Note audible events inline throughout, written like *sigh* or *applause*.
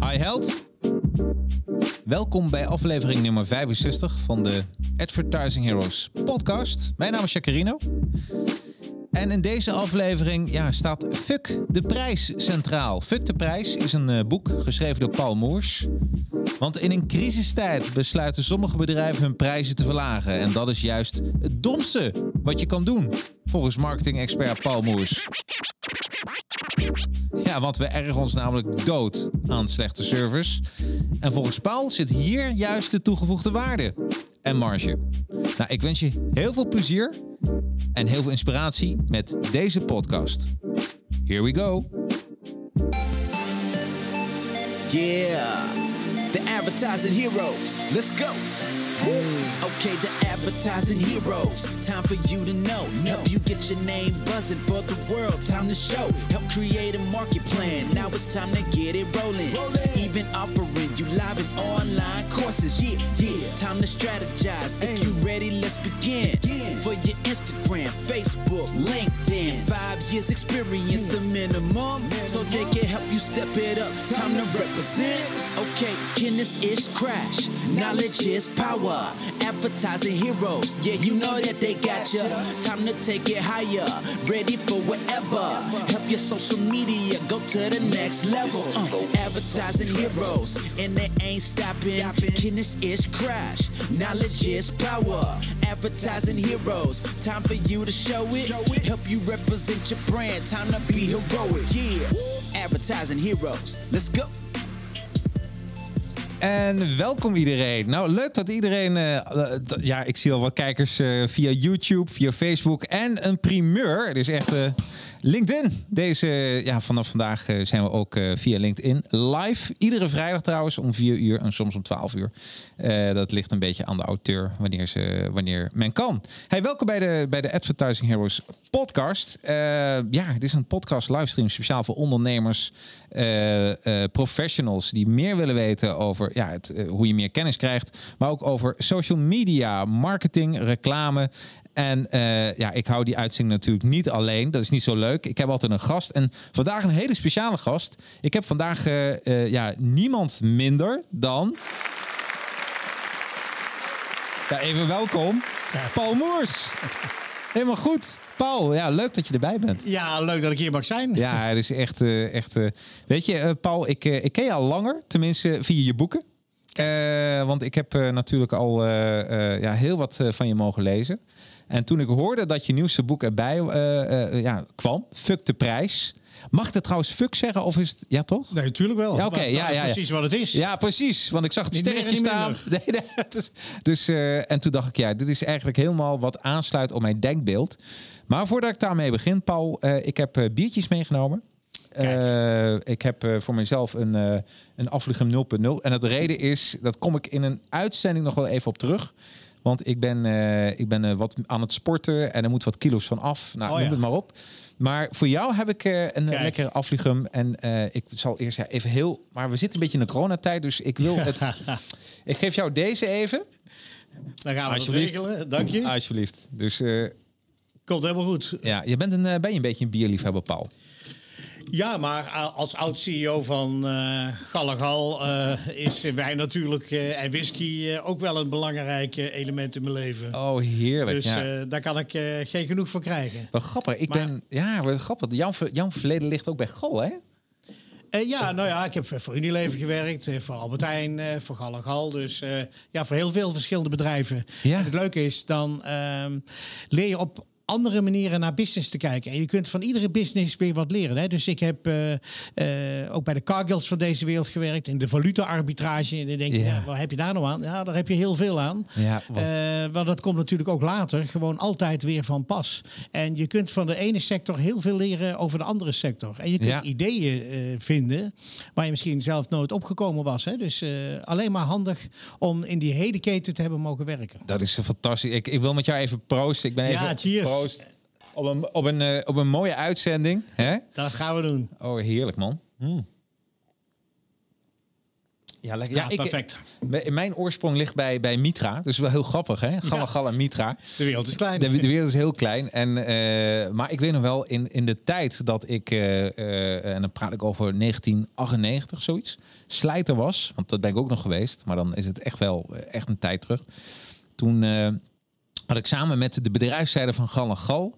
Hi Held. Welkom bij aflevering nummer 65 van de Advertising Heroes podcast. Mijn naam is Jacarino. En in deze aflevering ja, staat Fuck de Prijs centraal. Fuck de Prijs is een uh, boek geschreven door Paul Moers. Want in een crisistijd besluiten sommige bedrijven hun prijzen te verlagen. En dat is juist het domste wat je kan doen, volgens marketing-expert Paul Moers. Ja, want we ergen ons namelijk dood aan slechte service. En volgens Paul zit hier juist de toegevoegde waarde en marge. Nou, ik wens je heel veel plezier en heel veel inspiratie met deze podcast. Here we go. Yeah, the advertising heroes. Let's go. Okay, the advertising heroes. Time for you to know. Help you get your name buzzing for the world. Time to show. Help create a market plan. Now it's time to get it rolling. Even offering you live in online courses. Yeah, yeah. Time to strategize. If you ready, let's begin. For your Instagram, Facebook, LinkedIn. Five years experience, the minimum. So they can help you step it up. Time to represent. Okay, can this ish crash? Knowledge is power. Advertising heroes, yeah, you know that they got ya. Time to take it higher, ready for whatever. Help your social media go to the next level. Uh, advertising heroes, and they ain't stopping. Guinness is crash, knowledge is power. Advertising heroes, time for you to show it. Help you represent your brand, time to be heroic. Yeah, advertising heroes, let's go. En welkom iedereen. Nou, leuk dat iedereen. Uh, ja, ik zie al wat kijkers uh, via YouTube, via Facebook. En een primeur. Het is echt. Uh, LinkedIn. Deze, ja, vanaf vandaag zijn we ook via LinkedIn live. Iedere vrijdag trouwens om 4 uur en soms om 12 uur. dat ligt een beetje aan de auteur wanneer, ze, wanneer men kan. Hey, welkom bij de, bij de Advertising Heroes podcast. ja, dit is een podcast livestream speciaal voor ondernemers, professionals die meer willen weten over ja, het, hoe je meer kennis krijgt. Maar ook over social media, marketing, reclame en uh, ja, ik hou die uitzending natuurlijk niet alleen. Dat is niet zo leuk. Ik heb altijd een gast. En vandaag een hele speciale gast. Ik heb vandaag uh, uh, ja, niemand minder dan. Ja, even welkom. Paul Moers. Helemaal goed. Paul, ja, leuk dat je erbij bent. Ja, leuk dat ik hier mag zijn. Ja, het is echt. echt weet je, Paul, ik, ik ken je al langer. Tenminste, via je boeken. want ik heb natuurlijk al ja, heel wat van je mogen lezen. En toen ik hoorde dat je nieuwste boek erbij uh, uh, ja, kwam, Fuck de prijs. Mag ik het trouwens fuck zeggen of is het... Ja, toch? Nee, natuurlijk wel. Ja, oké. ja, ja, precies wat het is. Ja, precies. Want ik zag het sterretje staan. *laughs* Nee, nee, dus, dus uh, en toen dacht ik, ja, dit is eigenlijk helemaal wat aansluit op mijn denkbeeld. Maar voordat ik daarmee begin, Paul, uh, ik heb uh, biertjes meegenomen. Ik heb voor mezelf een, een Afvliegem 0.0. En het reden is, dat kom ik in een uitzending nog wel even op terug. Want ik ben, uh, ik ben uh, wat aan het sporten en er moet wat kilo's van af. Nou, oh, noem ja. het maar op. Maar voor jou heb ik uh, een Kijk. lekkere. En ik zal eerst ja, even heel... Maar we zitten een beetje in de coronatijd, dus ik wil het... *laughs* ik geef jou deze even. Dan gaan we het regelen. Dank je. Alsjeblieft. Dus... Komt helemaal goed. Ja, je bent een, ben je een beetje een bierliefhebber, Paul? Ja, maar als oud-CEO van uh, Gallegal uh, is wijn natuurlijk uh, en whisky ook wel een belangrijk element in mijn leven. Oh, heerlijk. Dus ja. daar kan ik geen genoeg voor krijgen. Wat grappig. Ik maar, ben, ja, wat grappig. Jouw verleden ligt ook bij Gal, hè? Uh, ja, nou ja, ik heb voor Unilever gewerkt, voor Albert Heijn, voor Gallegal. Dus uh, ja, voor heel veel verschillende bedrijven. Ja. En het leuke is, dan ehm, leer je op andere manieren naar business te kijken. En je kunt van iedere business weer wat leren. Hè? Dus ik heb uh, uh, ook bij de Cargills van deze wereld gewerkt. In de valuta-arbitrage. En dan denk je, ja. ja. wat heb je daar nou aan? Ja, daar heb je heel veel aan. Ja, uh, want dat komt natuurlijk ook later gewoon altijd weer van pas. En je kunt van de ene sector heel veel leren over de andere sector. En je kunt ja. ideeën vinden waar je misschien zelf nooit opgekomen was. Hè? Dus alleen maar handig om in die hele keten te hebben mogen werken. Dat is fantastisch. Ik, ik wil met jou even proosten. Ik ben even ja, cheers. Proost. Op een, op een, uh, op een mooie uitzending. Hè? Dat gaan we doen. Oh, heerlijk man. Mm. Ja, lekker. Ja, perfect. mijn oorsprong ligt bij, bij Mitra. Dus wel heel grappig, hè? Galla Galla Mitra. De wereld is klein. De, de wereld is heel klein. En, maar ik weet nog wel, in, in de tijd dat ik, en dan praat ik over 1998, zoiets, slijter was. Want dat ben ik ook nog geweest. Maar dan is het echt wel echt een tijd terug. Toen had ik samen met de bedrijfszijde van Gal en Gal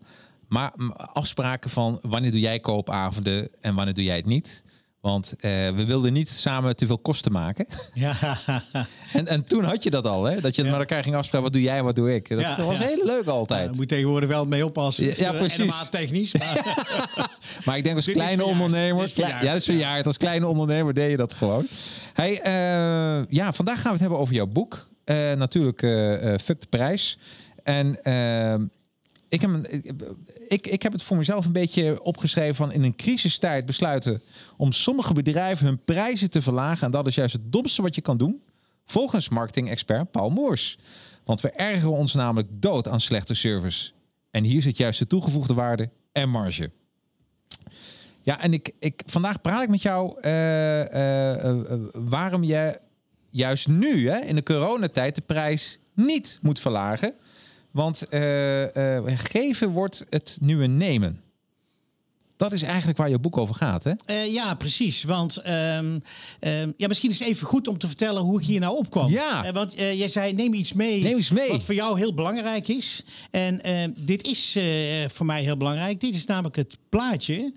maar afspraken van wanneer doe jij koopavonden en wanneer doe jij het niet. Want uh, we wilden niet samen te veel kosten maken. Ja. *laughs* en, en toen had je dat al, hè? Dat je ja. met elkaar ging afspreken. Wat doe jij, wat doe ik? Dat, ja, was heel leuk altijd. Ja, moet je tegenwoordig wel mee oppassen. Ja, uh, precies. technisch. Maar, *laughs* maar ik denk als kleine ondernemer... ja, dat is verjaard. Als kleine ondernemer deed je dat gewoon. Hey, uh, ja, vandaag gaan we het hebben over jouw boek. natuurlijk, Fuck de Prijs. En ehm, ik, heb, ik, ik heb het voor mezelf een beetje opgeschreven van in een crisistijd besluiten om sommige bedrijven hun prijzen te verlagen. En dat is juist het domste wat je kan doen, volgens marketing-expert Paul Moers. Want we ergeren ons namelijk dood aan slechte service. En hier zit juist de toegevoegde waarde en marge. Ja, en ik, ik, vandaag praat ik met jou uh, waarom je juist nu, hè, in de coronatijd, de prijs niet moet verlagen. Want uh, uh, geven wordt het nieuwe nemen. Dat is eigenlijk waar je boek over gaat, hè? Uh, ja, precies. Want um, um, ja, misschien is het even goed om te vertellen hoe ik hier nou opkwam. Ja. Uh, want uh, jij zei, neem iets mee, neem iets mee wat voor jou heel belangrijk is. En ehm, dit is voor mij heel belangrijk. Dit is namelijk het plaatje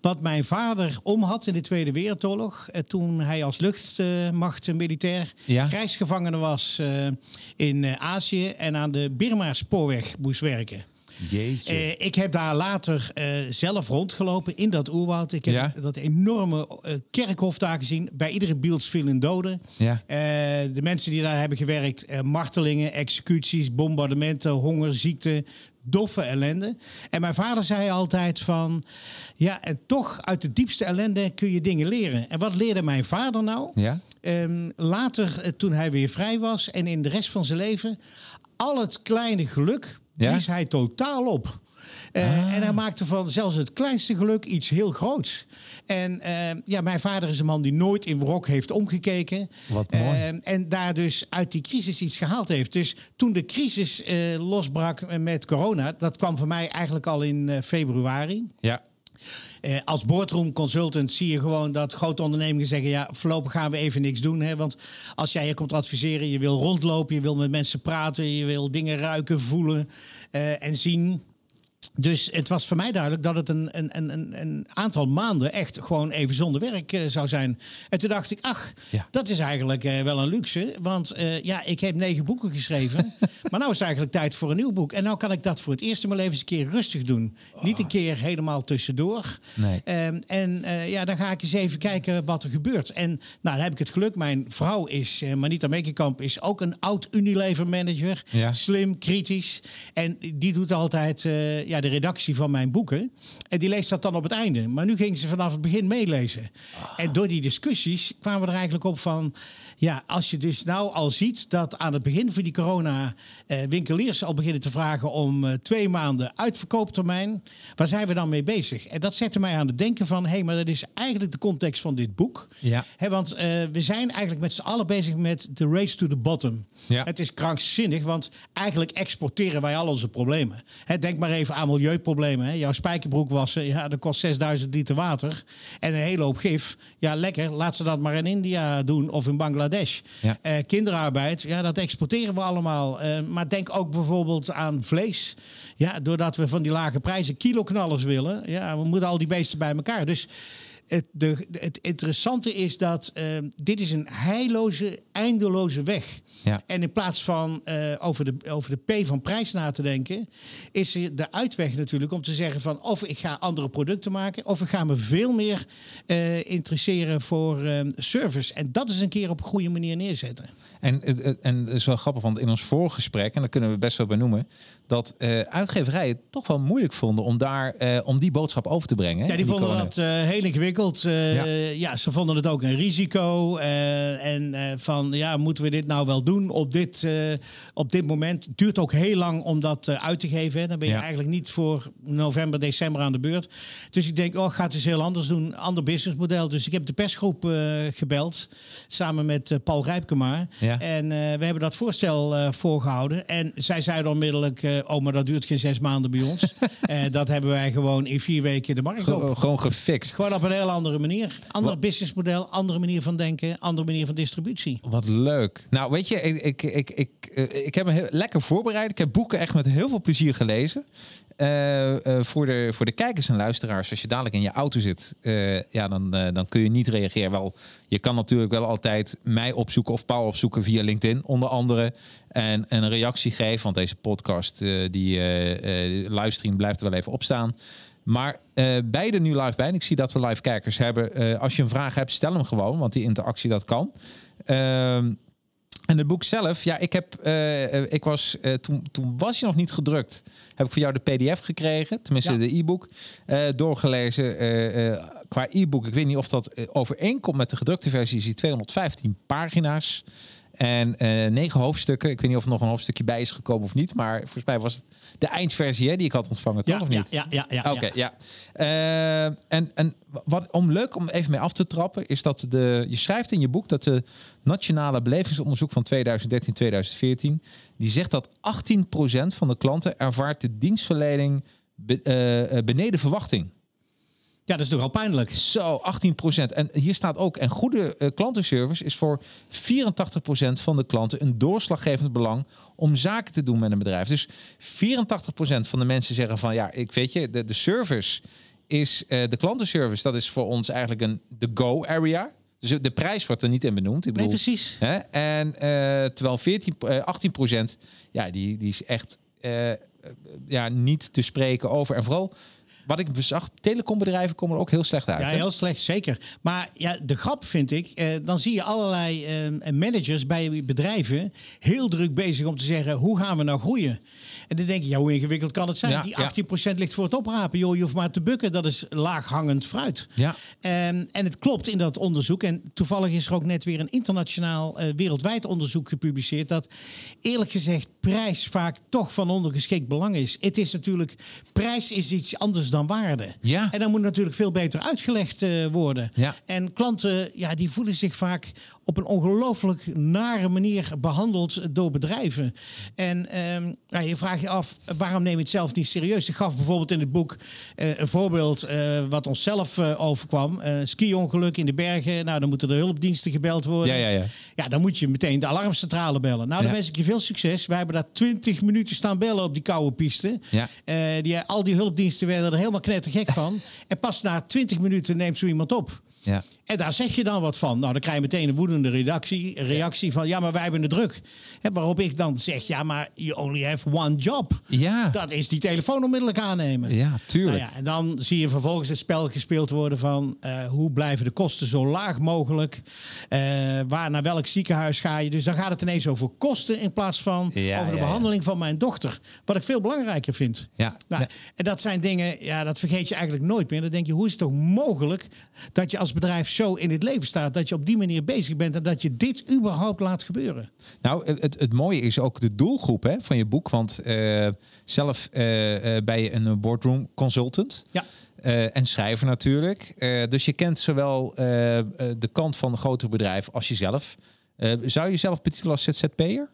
wat mijn vader om had in de Tweede Wereldoorlog. toen hij als luchtmacht militair ja. krijgsgevangene was in Azië en aan de Birma-spoorweg moest werken. Jeetje. Uh, ik heb daar later uh, zelf rondgelopen in dat oerwoud. Ik heb ja? dat enorme uh, kerkhof daar gezien. Bij iedere beeld vielen doden. Ja. de mensen die daar hebben gewerkt, martelingen, executies, bombardementen, honger, ziekte, doffe ellende. En mijn vader zei altijd van, ja, en toch uit de diepste ellende kun je dingen leren. En wat leerde mijn vader nou? Ja? Um, later, toen hij weer vrij was en in de rest van zijn leven, al het kleine geluk ja? is hij totaal op. Uh, En hij maakte van zelfs het kleinste geluk iets heel groots. En uh, ja, mijn vader is een man die nooit in wrok heeft omgekeken. Wat mooi. Uh, en daar dus uit die crisis iets gehaald heeft. Dus toen de crisis losbrak met corona, dat kwam voor mij eigenlijk al in februari. Ja. Uh, als boardroom consultant zie je gewoon dat grote ondernemingen zeggen: ja, voorlopig gaan we even niks doen. Hè? Want als jij je komt adviseren, je wil rondlopen, je wil met mensen praten, je wil dingen ruiken, voelen uh, en zien. Dus het was voor mij duidelijk dat het een, een, een, een aantal maanden echt gewoon even zonder werk uh, zou zijn. En toen dacht ik, ach, ja. dat is eigenlijk uh, wel een luxe. Want uh, ja, ik heb negen boeken geschreven. *laughs* maar nu is het eigenlijk tijd voor een nieuw boek. En nu kan ik dat voor het eerst in mijn leven eens een keer rustig doen. Oh. Niet een keer helemaal tussendoor. Nee. Um, en ja, dan ga ik eens even kijken wat er gebeurt. En nou, dan heb ik het geluk. Mijn vrouw is, Manita Mekenkamp, is ook een oud Unilever manager. Ja. Slim, kritisch. En die doet altijd ja, de redactie van mijn boeken. En die leest dat dan op het einde. Maar nu ging ze vanaf het begin meelezen. Ah. En door die discussies kwamen we er eigenlijk op van... Ja, als je dus nou al ziet dat aan het begin van die corona eh, winkeliers al beginnen te vragen om eh, twee maanden uitverkooptermijn, waar zijn we dan mee bezig? En dat zette mij aan het denken van, hé, hey, maar dat is eigenlijk de context van dit boek. Ja. want uh, we zijn eigenlijk met z'n allen bezig met the race to the bottom. Ja. Het is krankzinnig, want eigenlijk exporteren wij al onze problemen. denk maar even aan milieuproblemen. Hè. Jouw spijkerbroek wassen, ja, dat kost 6000 liter water en een hele hoop gif. Ja, lekker, laat ze dat maar in India doen of in Bangladesh. Ja. Uh, kinderarbeid, ja, dat exporteren we allemaal. Uh, maar denk ook bijvoorbeeld aan vlees. Ja, doordat we van die lage prijzen kiloknallers willen. Ja, we moeten al die beesten bij elkaar. Dus het, de, het interessante is dat uh, dit is een heilloze, eindeloze weg. Ja. En in plaats van uh, over, de, over de P van prijs na te denken, is er de uitweg natuurlijk om te zeggen van of ik ga andere producten maken, of ik ga me veel meer uh, interesseren voor service. En dat is een keer op een goede manier neerzetten. En, en het is wel grappig, want in ons vorige gesprek, en daar kunnen we best wel benoemen, dat uh, uitgeverijen het toch wel moeilijk vonden om daar om die boodschap over te brengen. Ja, die, die vonden dat heel ingewikkeld. Uh, ja. ze vonden het ook een risico. en van, ja, moeten we dit nou wel doen op dit, op dit moment? Het duurt ook heel lang om dat uit te geven. Dan ben je eigenlijk niet voor november, december aan de beurt. Dus ik denk, oh, gaat het heel anders doen. Ander businessmodel. Dus ik heb de persgroep gebeld. Samen met Paul Rijpkema. En we hebben dat voorstel voorgehouden. En zij zeiden onmiddellijk, oh, maar dat duurt geen zes maanden bij ons. *laughs* dat hebben wij gewoon in vier weken de markt op. Gewoon gefixt. Gewoon op een heel andere manier. Ander businessmodel, andere manier van denken, andere manier van distributie. Wat leuk. Nou, weet je, ik, ik, ik, ik, eh, ik heb me heel lekker voorbereid. Ik heb boeken echt met heel veel plezier gelezen. Uh, uh, voor, de, voor de kijkers en luisteraars, als je dadelijk in je auto zit, ja, dan, dan kun je niet reageren. Wel, je kan natuurlijk wel altijd mij opzoeken of Paul opzoeken via LinkedIn, onder andere. En, en een reactie geven, want deze podcast, die livestream blijft wel even opstaan. Maar beide nu live bij. En ik zie dat we live kijkers hebben. als je een vraag hebt, stel hem gewoon, want die interactie dat kan. En het boek zelf, ja, ik heb, uh, ik was, uh, toen, toen was je nog niet gedrukt. Heb ik voor jou de PDF gekregen, tenminste de e-book, uh, doorgelezen. qua e-book, ik weet niet of dat overeenkomt met de gedrukte versie, is die 215 pagina's. En negen hoofdstukken. Ik weet niet of er nog een hoofdstukje bij is gekomen of niet. Maar volgens mij was het de eindversie hè, die ik had ontvangen, toch ja, of niet? Ja, ja, ja. ja Oké, ja. Uh, en, en wat om leuk om even mee af te trappen, is dat de, je schrijft in je boek dat de nationale belevingsonderzoek van 2013-2014, die zegt dat 18% van de klanten ervaart de dienstverlening be, uh, beneden verwachting. Ja, dat is toch al pijnlijk. Zo, 18% En hier staat ook, en goede uh, klantenservice is voor 84% van de klanten een doorslaggevend belang om zaken te doen met een bedrijf. Dus 84% van de mensen zeggen van, ja, ik weet je, de, de service is, uh, de klantenservice, dat is voor ons eigenlijk een de go area. Dus de prijs wordt er niet in benoemd. Ik bedoel, nee, precies. Hè? En uh, terwijl 14, 18% ja, die, die is echt ja, niet te spreken over. En vooral wat ik zag, telecombedrijven komen er ook heel slecht uit. Ja, heel slecht, zeker. Maar ja, de grap vind ik, eh, dan zie je allerlei eh, managers bij bedrijven heel druk bezig om te zeggen, hoe gaan we nou groeien? En dan denk je, ja, hoe ingewikkeld kan het zijn? die 18% ligt voor het oprapen. Joh, je hoeft maar te bukken. Dat is laaghangend fruit. Ja. En, en het klopt in dat onderzoek. En toevallig is er ook net weer een internationaal, uh, wereldwijd onderzoek gepubliceerd. Dat eerlijk gezegd prijs vaak toch van ondergeschikt belang is. Het is natuurlijk, prijs is iets anders dan waarde. Ja. En dan moet natuurlijk veel beter uitgelegd uh, worden. Ja. En klanten, ja, die voelen zich vaak op een ongelooflijk nare manier behandeld door bedrijven. En um, ja, je vraagt je af, waarom neem je het zelf niet serieus? Ik gaf bijvoorbeeld in het boek uh, een voorbeeld uh, wat onszelf uh, overkwam. ski-ongeluk in de bergen. Nou, dan moeten er hulpdiensten gebeld worden. Ja, ja, ja. ja dan moet je meteen de alarmcentrale bellen. Nou, dan ja. wens ik je veel succes. Wij hebben daar 20 minuten staan bellen op die koude piste. Ja. die, al die hulpdiensten werden er helemaal knettergek van. *laughs* en pas na 20 minuten neemt zo iemand op. Ja. En daar zeg je dan wat van. Nou, dan krijg je meteen een woedende reactie, reactie van... ja, maar wij hebben de druk. Waarop ik dan zeg, ja, maar you only have one job. Ja. Dat is die telefoon onmiddellijk aannemen. Ja, tuurlijk. Nou ja, en dan zie je vervolgens het spel gespeeld worden van... Uh, hoe blijven de kosten zo laag mogelijk? Uh, waar, naar welk ziekenhuis ga je? Dus dan gaat het ineens over kosten... in plaats van ja, over de behandeling van mijn dochter. Wat ik veel belangrijker vind. Ja. Nou, en dat zijn dingen, ja, dat vergeet je eigenlijk nooit meer. Dan denk je, hoe is het toch mogelijk... dat je als bedrijf zo in het leven staat... dat je op die manier bezig bent... en dat je dit überhaupt laat gebeuren? Nou, het, het mooie is ook de doelgroep hè, van je boek. Want uh, zelf uh, ben je een boardroom consultant. Ja. Uh, en schrijver natuurlijk. Dus je kent zowel de kant van een grotere bedrijf als jezelf. zou je jezelf betitelen als ZZP'er?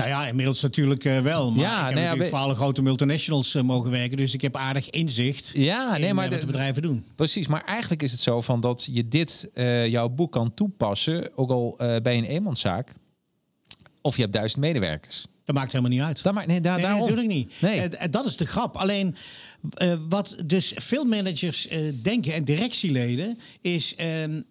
Nou ja, inmiddels natuurlijk uh, wel. Maar ja, ik heb nee, natuurlijk voor alle grote multinationals uh, mogen werken. Dus ik heb aardig inzicht ja, nee, in maar uh, wat de, bedrijven doen. Precies, maar eigenlijk is het zo van dat je dit, jouw boek kan toepassen... ook al bij een eenmanszaak. Of je hebt duizend medewerkers. Dat maakt helemaal niet uit. Dat maakt, nee, daar, nee, daarom. natuurlijk niet. Nee. Dat is de grap. Alleen uh, wat dus veel managers uh, denken en directieleden is: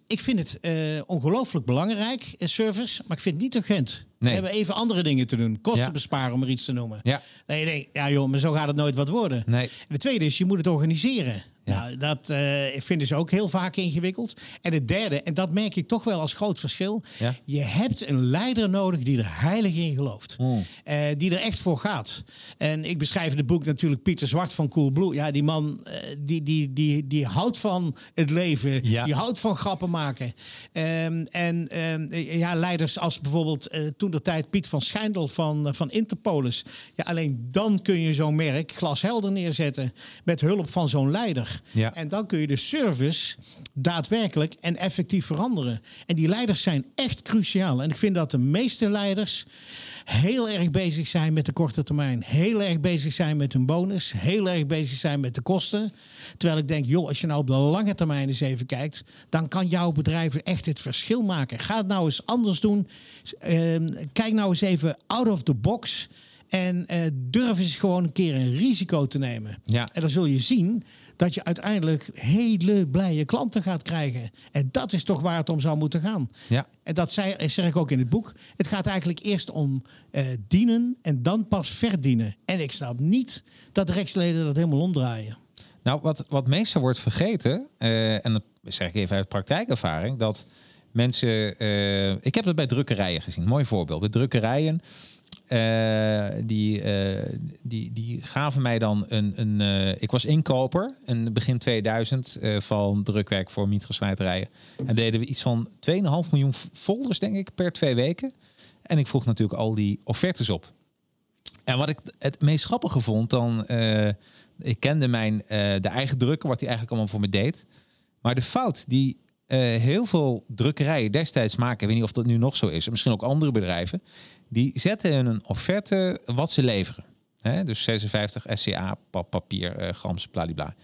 ik vind het ongelooflijk belangrijk, service, maar ik vind het niet urgent. Nee. We hebben even andere dingen te doen. Kosten Ja. besparen, om er iets te noemen. Ja. Je denkt, ja joh, maar zo gaat het nooit wat worden. Nee. De tweede is, je moet het organiseren. Nou, dat uh, vinden ze ook heel vaak ingewikkeld. En het derde, en dat merk ik toch wel als groot verschil. Ja. Je hebt een leider nodig die er heilig in gelooft. Mm. Uh, die er echt voor gaat. En ik beschrijf in het boek natuurlijk Pieter Zwart van Coolblue. Ja, die man uh, die, die, die, die houdt van het leven. Ja. Die houdt van grappen maken. Um, en um, ja, leiders als bijvoorbeeld toen de tijd Piet van Schijndel van, van Interpolis. Ja, alleen dan kun je zo'n merk glashelder neerzetten. Met hulp van zo'n leider. Ja. En dan kun je de service daadwerkelijk en effectief veranderen. En die leiders zijn echt cruciaal. En ik vind dat de meeste leiders heel erg bezig zijn met de korte termijn. Heel erg bezig zijn met hun bonus. Heel erg bezig zijn met de kosten. Terwijl ik denk, joh, als je nou op de lange termijn eens even kijkt... dan kan jouw bedrijf echt het verschil maken. Ga het nou eens anders doen. Uh, kijk nou eens even out of the box... En uh, durf eens gewoon een keer een risico te nemen. Ja. En dan zul je zien dat je uiteindelijk hele blije klanten gaat krijgen. En dat is toch waar het om zou moeten gaan. Ja. En dat zei, zeg ik ook in het boek. Het gaat eigenlijk eerst om uh, dienen en dan pas verdienen. En ik snap niet dat de rechtsleden dat helemaal omdraaien. Nou, wat, wat meestal wordt vergeten, uh, en dat zeg ik even uit praktijkervaring, dat mensen. Uh, ik heb dat bij drukkerijen gezien. Mooi voorbeeld. Bij drukkerijen uh, die, uh, die, die gaven mij dan een. een uh, ik was inkoper in begin 2000 van drukwerk voor mietgeslijterijen. En deden we iets van 2,5 miljoen folders, denk ik, per twee weken. En ik vroeg natuurlijk al die offertes op. En wat ik het meest grappige vond, dan. ik kende mijn, de eigen drukker, wat hij eigenlijk allemaal voor me deed. Maar de fout die heel veel drukkerijen destijds maken, ik weet niet of dat nu nog zo is, misschien ook andere bedrijven, die zetten in een offerte wat ze leveren. Dus 56 SCA, pap, papier, uh, grams, bladibla.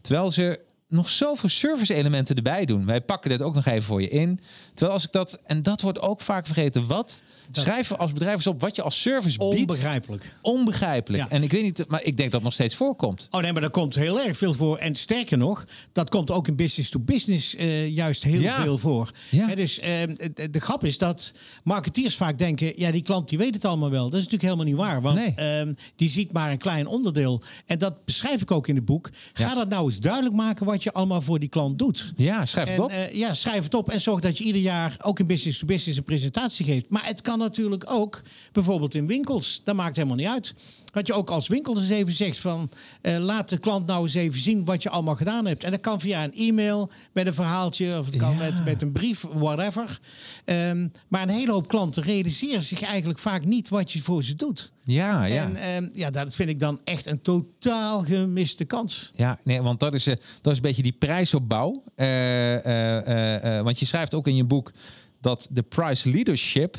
Terwijl ze nog zoveel service elementen erbij doen. Wij pakken dit ook nog even voor je in. Terwijl als ik dat, en dat wordt ook vaak vergeten, wat dat schrijven als bedrijf eens op wat je als service biedt. Onbegrijpelijk. Onbegrijpelijk. Ja. En ik weet niet, maar ik denk dat nog steeds voorkomt. Oh nee, maar daar komt heel erg veel voor. En sterker nog, dat komt ook in business to business uh, juist heel ja. veel voor. Ja. He, dus uh, de, de, grap is dat marketeers vaak denken, ja, die klant die weet het allemaal wel. Dat is natuurlijk helemaal niet waar, want nee. uh, die ziet maar een klein onderdeel. En dat beschrijf ik ook in het boek. Ga dat nou eens duidelijk maken wat je allemaal voor die klant doet. Ja, schrijf het En, op. eh, ja, schrijf het op en zorg dat je ieder jaar ook in business to business een presentatie geeft. Maar het kan natuurlijk ook bijvoorbeeld in winkels. Dat maakt helemaal niet uit. Dat je ook als winkel eens even zegt van eh, laat de klant nou eens even zien wat je allemaal gedaan hebt. En dat kan via een e-mail met een verhaaltje of het kan Ja. met, met een brief, whatever. Ehm, maar een hele hoop klanten realiseren zich eigenlijk vaak niet wat je voor ze doet. ja, ja. En ehm, ja, dat vind ik dan echt een totaal gemiste kans. Ja, nee, want dat is, eh, dat is een beetje die prijsopbouw. Eh, want je schrijft ook in je boek dat de price leadership.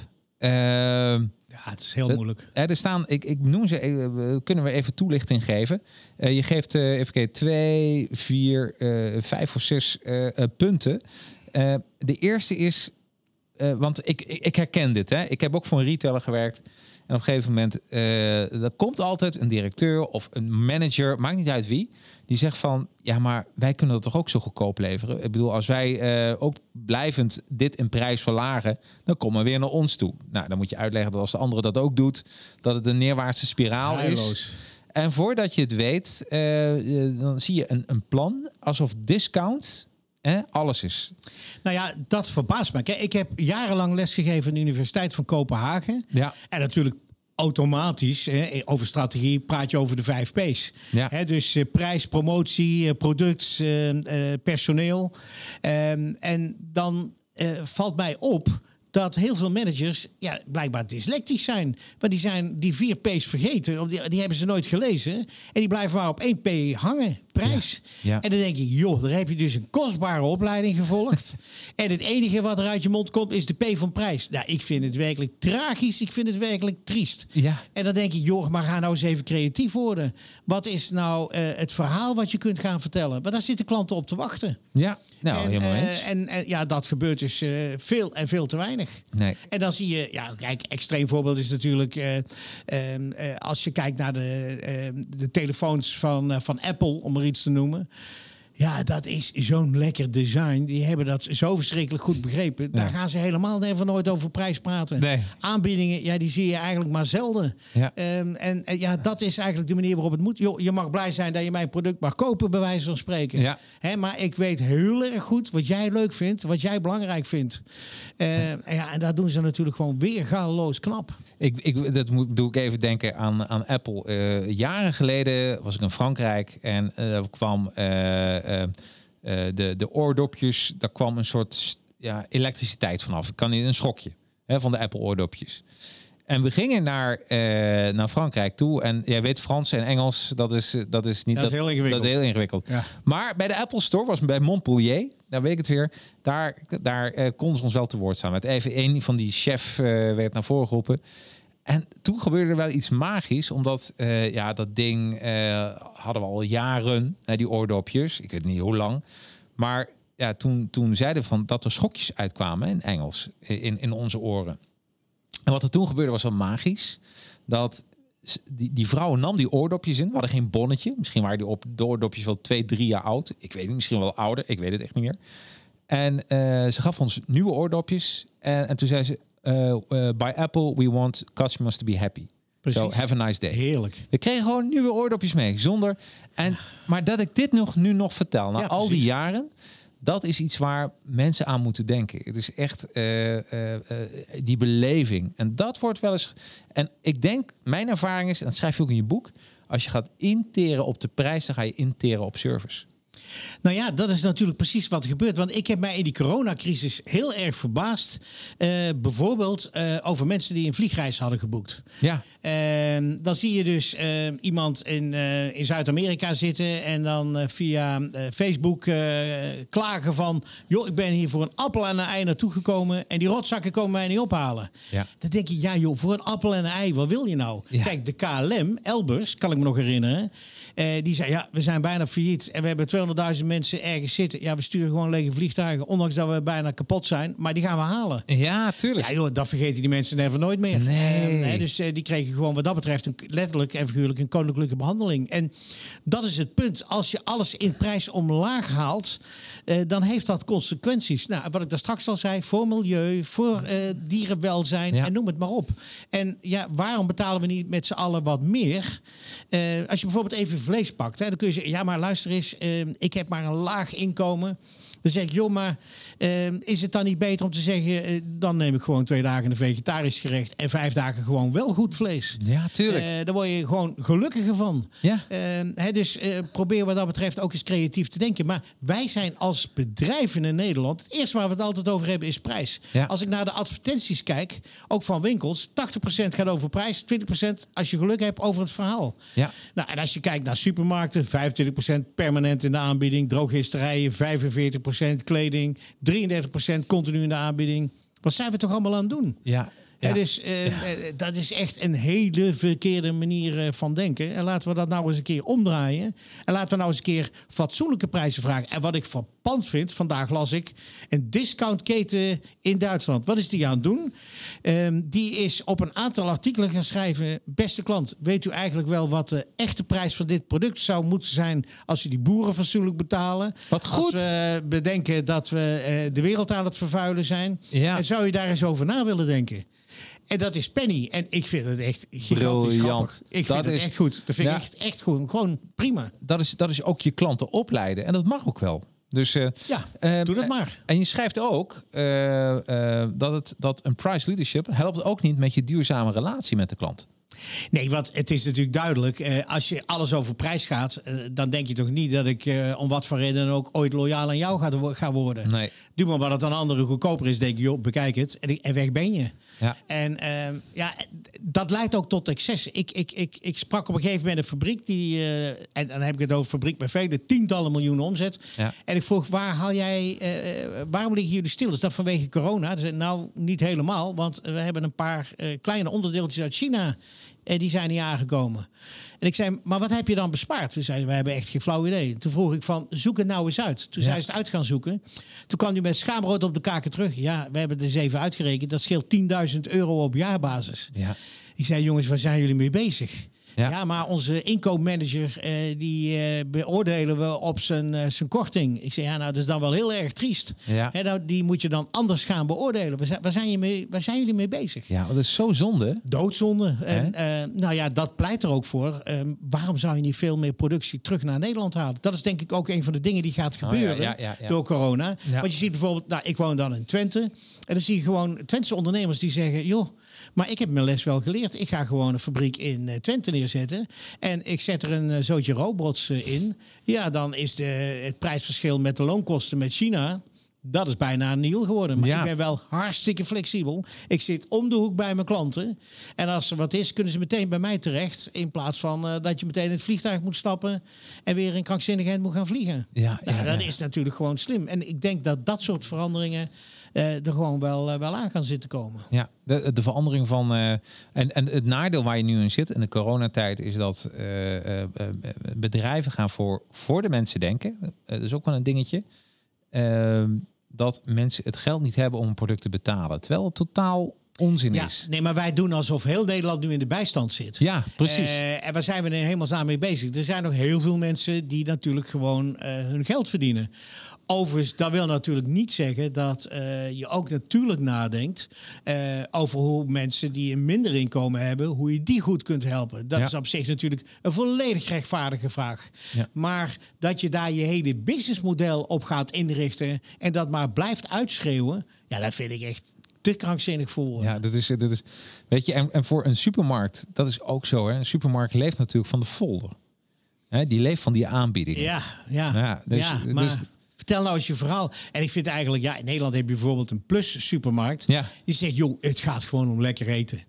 Ja, het is heel dat- moeilijk. er staan, ik, ik noem ze, kunnen we even toelichting geven. Eh, je geeft eh, even kijken, twee, vier, eh, vijf of zes punten. De eerste is, want ik, ik, ik herken dit. Hè. Ik heb ook voor een retailer gewerkt. En op een gegeven moment, er komt altijd een directeur of een manager, maakt niet uit wie, die zegt van, ja, maar wij kunnen dat toch ook zo goedkoop leveren. Ik bedoel, als wij eh, ook blijvend dit in prijs verlagen, dan komen we weer naar ons toe. Nou, dan moet je uitleggen dat als de andere dat ook doet, dat het een neerwaartse spiraal is. En voordat je het weet, eh, eh, dan zie je een, een plan alsof discount eh, alles is. Nou ja, dat verbaast me. Kijk, ik heb jarenlang lesgegeven aan de Universiteit van Kopenhagen. Ja. En natuurlijk automatisch, hè, over strategie praat je over de vijf P's. Ja. Hè, dus eh, prijs, promotie, eh, product, eh, personeel. Ehm, en dan valt mij op dat heel veel managers ja, blijkbaar dyslectisch zijn. Maar die zijn die vier P's vergeten. Die, die hebben ze nooit gelezen. En die blijven maar op één P hangen. Prijs. Ja. Ja. En dan denk ik, joh, daar heb je dus een kostbare opleiding gevolgd. *laughs* en het enige wat er uit je mond komt is de P van prijs. Nou, ik vind het werkelijk tragisch. Ik vind het werkelijk triest. Ja. En dan denk ik, joh, maar ga nou eens even creatief worden. Wat is nou eh, het verhaal wat je kunt gaan vertellen? Maar daar zitten klanten op te wachten. Ja, nou, en, helemaal eh, eens. en, en ja, dat gebeurt dus eh, veel en veel te weinig. Nee. En dan zie je, ja, kijk, extreem voorbeeld is natuurlijk eh, ehm, eh, als je kijkt naar de, ehm, de telefoons van, van Apple, om er iets te noemen. Ja, dat is zo'n lekker design. Die hebben dat zo verschrikkelijk goed begrepen. Daar gaan ze helemaal never nooit over prijs praten. Nee. Aanbiedingen, ja, die zie je eigenlijk maar zelden. Ja. Ehm, en, en ja, dat is eigenlijk de manier waarop het moet. Jo, je mag blij zijn dat je mijn product mag kopen, bij wijze van spreken. Ja. Hè, maar ik weet heel erg goed wat jij leuk vindt, wat jij belangrijk vindt. Eh, en ja, en daar doen ze natuurlijk gewoon weer galoos knap. Ik, ik, dat moet, doe ik even denken aan, aan Apple. Eh, jaren geleden was ik in Frankrijk en er kwam eh, de, de oordopjes, daar kwam een soort ja, elektriciteit vanaf. Ik kan niet een schokje hè, van de Apple oordopjes. En we gingen naar, eh, naar Frankrijk toe. En jij weet, Frans en Engels, dat is, eh, dat is niet Dat is heel ingewikkeld. Dat is heel ingewikkeld. Ja. Maar bij de Apple Store was bij Montpellier, daar weet ik het weer, daar, daar eh, konden ze ons wel te woord staan. Met even een van die chef eh, werd naar voren geroepen. En toen gebeurde er wel iets magisch, omdat eh, ja, dat ding eh, hadden we al jaren, die oordopjes. Ik weet niet hoe lang. Maar ja, toen, toen zeiden we van dat er schokjes uitkwamen in Engels, in, in onze oren. En wat er toen gebeurde was wel magisch. Dat die, die vrouw nam die oordopjes in. We hadden geen bonnetje. Misschien waren die op, de oordopjes wel twee, drie jaar oud. Ik weet niet, misschien wel ouder. Ik weet het echt niet meer. En eh, ze gaf ons nieuwe oordopjes. En, en toen zei ze... eh, eh, by Apple, we want customers to be happy. Precies. So have a nice day. Heerlijk. We kregen gewoon nieuwe oordopjes mee. Zonder. En, maar dat ik dit nog, nu nog vertel, na Ja, al die jaren. Dat is iets waar mensen aan moeten denken. Het is echt eh, die beleving. En dat wordt wel eens. En ik denk, mijn ervaring is, en dat schrijf je ook in je boek. Als je gaat interen op de prijs, dan ga je interen op service. Nou ja, dat is natuurlijk precies wat er gebeurt. Want ik heb mij in die coronacrisis heel erg verbaasd. eh, bijvoorbeeld eh, over mensen die een vliegreis hadden geboekt. Ja. En dan zie je dus eh, iemand in, in Zuid-Amerika zitten en dan via Facebook klagen van... joh, ik ben hier voor een appel en een ei naartoe gekomen en die rotzakken komen mij niet ophalen. Ja. Dan denk je, ja joh, voor een appel en een ei, wat wil je nou? Ja. Kijk, de KLM, Elbers, kan ik me nog herinneren... eh, die zei, ja, we zijn bijna failliet en we hebben 200.000 mensen ergens zitten. Ja, we sturen gewoon lege vliegtuigen, ondanks dat we bijna kapot zijn. Maar die gaan we halen. Ja, tuurlijk. Ja, joh, dat vergeten die mensen never nooit meer. Nee. Eh, dus eh, die kregen gewoon wat dat betreft een, letterlijk en figuurlijk een koninklijke behandeling. En dat is het punt. Als je alles in prijs omlaag haalt, dan heeft dat consequenties. Nou, wat ik daar straks al zei, voor milieu, voor dierenwelzijn Ja. en noem het maar op. En ja, waarom betalen we niet met z'n allen wat meer? Als je bijvoorbeeld even vlees pakt, hè, dan kun je zeggen, ja, maar luister eens, eh, ik heb maar een laag inkomen. Dan zeg ik, joh, maar eh, is het dan niet beter om te zeggen... eh, dan neem ik gewoon twee dagen een vegetarisch gerecht... en vijf dagen gewoon wel goed vlees. Ja, tuurlijk. Eh, daar word je gewoon gelukkiger van. Ja. Eh, hè, dus eh, probeer wat dat betreft ook eens creatief te denken. Maar wij zijn als bedrijven in Nederland... het eerste waar we het altijd over hebben is prijs. Ja. Als ik naar de advertenties kijk, ook van winkels... 80% gaat over prijs, 20% als je geluk hebt over het verhaal. Ja. Nou, en als je kijkt naar supermarkten, 25% permanent in de aanbieding, drooggisterijen 45%, kleding 33% continu in de aanbieding. Wat zijn we toch allemaal aan het doen? Ja. Ja. dus dat is echt een hele verkeerde manier eh, van denken. En laten we dat nou eens een keer omdraaien. En laten we nou eens een keer fatsoenlijke prijzen vragen. En wat ik verpand vind, vandaag las ik een discountketen in Duitsland. Wat is die aan het doen? Ehm, die is op een aantal artikelen gaan schrijven. Beste klant, weet u eigenlijk wel wat de echte prijs van dit product zou moeten zijn als je die boeren fatsoenlijk betalen? Wat Als goed. we bedenken dat we de wereld aan het vervuilen zijn. Ja. En zou je daar eens over na willen denken? En dat is Penny. En ik vind het echt gigantisch Briljant. grappig. Ik Dat vind het is- echt goed. Dat vind Ja. ik echt, echt goed. Gewoon prima. dat, is, dat is ook je klanten opleiden. En dat mag ook wel. Dus, eh, Ja, eh, doe dat maar. En je schrijft ook eh, dat, het, dat een price leadership helpt ook niet met je duurzame relatie met de klant. Nee, want het is natuurlijk duidelijk. als je alles over prijs gaat, dan denk je toch niet dat ik om wat voor reden ook ooit loyaal aan jou ga, ga worden. Nee. Doe maar wat het aan anderen goedkoper is, denk je, joh, bekijk het. En, en weg ben je. Ja. En ehm, ja, dat leidt ook tot excess. Ik, ik, ik, ik sprak op een gegeven moment een fabriek die, eh, en dan heb ik het over fabriek met vele tientallen miljoenen omzet. Ja. En ik vroeg, waar haal jij, eh, waarom liggen jullie stil? Is dat vanwege corona? Zei, nou, niet helemaal, want we hebben een paar kleine onderdeeltjes uit China. En die zijn niet aangekomen. En ik zei, maar wat heb je dan bespaard? Toen zei hij, we hebben echt geen flauw idee. Toen vroeg ik van, zoek het nou eens uit. Toen Ja. zei ze het uit gaan zoeken. Toen kwam hij met schaamrood op de kaken terug. Ja, we hebben het eens even uitgerekend. Dat scheelt 10.000 euro op jaarbasis. Ja. Ik zei, jongens, waar zijn jullie mee bezig? Ja. Ja, maar onze inkoopmanager, uh, die uh, beoordelen we op zijn, uh, zijn korting. Ik zeg, ja, nou, dat is dan wel heel erg triest. Ja. Hè, nou, die moet je dan anders gaan beoordelen. Waar, waar, zijn, je mee, waar zijn jullie mee bezig? Ja, dat is zo zonde. Doodzonde. En, nou ja, dat pleit er ook voor. Ehm, waarom zou je niet veel meer productie terug naar Nederland halen? Dat is denk ik ook een van de dingen die gaat gebeuren oh, ja, door corona. Want je ziet bijvoorbeeld, nou, ik woon dan in Twente. En dan zie je gewoon Twentse ondernemers die zeggen, joh, maar ik heb mijn les wel geleerd. Ik ga gewoon een fabriek in uh, Twente neerzetten. En ik zet er een uh, zootje robots uh, in. Ja, dan is de, het prijsverschil met de loonkosten met China. Dat is bijna een nieuw geworden. Maar ja. ik ben wel hartstikke flexibel. Ik zit om de hoek bij mijn klanten. En als er wat is, kunnen ze meteen bij mij terecht. In plaats van dat je meteen in het vliegtuig moet stappen. En weer in krankzinnigheid moet gaan vliegen. Ja, nou, ja dat is natuurlijk gewoon slim. En ik denk dat dat soort veranderingen uh, er gewoon wel, uh, wel aan gaan zitten komen. Ja, de, de verandering van. Uh, en, en het nadeel waar je nu in zit in de coronatijd is dat bedrijven gaan voor, voor de mensen denken. dat is ook wel een dingetje. Dat mensen het geld niet hebben om een product te betalen. Terwijl het totaal onzin ja, is. Nee, maar wij doen alsof heel Nederland nu in de bijstand zit. Ja, precies. Uh, en waar zijn we er helemaal samen mee bezig? Er zijn nog heel veel mensen die natuurlijk gewoon uh, hun geld verdienen. Overigens, dat wil natuurlijk niet zeggen dat uh, je ook natuurlijk nadenkt uh, over hoe mensen die een minder inkomen hebben, hoe je die goed kunt helpen. Dat ja. is op zich natuurlijk een volledig rechtvaardige vraag. Ja. Maar dat je daar je hele businessmodel op gaat inrichten en dat maar blijft uitschreeuwen, ja, dat vind ik echt te krankzinnig voor Ja, dat is, dat is, weet je, en, en voor een supermarkt, dat is ook zo. Hè? Een supermarkt leeft natuurlijk van de folder. Hè, die leeft van die aanbiedingen. Ja, ja. ja, dus, ja maar... Dus, Vertel nou eens je verhaal. En ik vind eigenlijk, ja, in Nederland heb je bijvoorbeeld een plus supermarkt. Ja. Die zegt, joh, het gaat gewoon om lekker eten.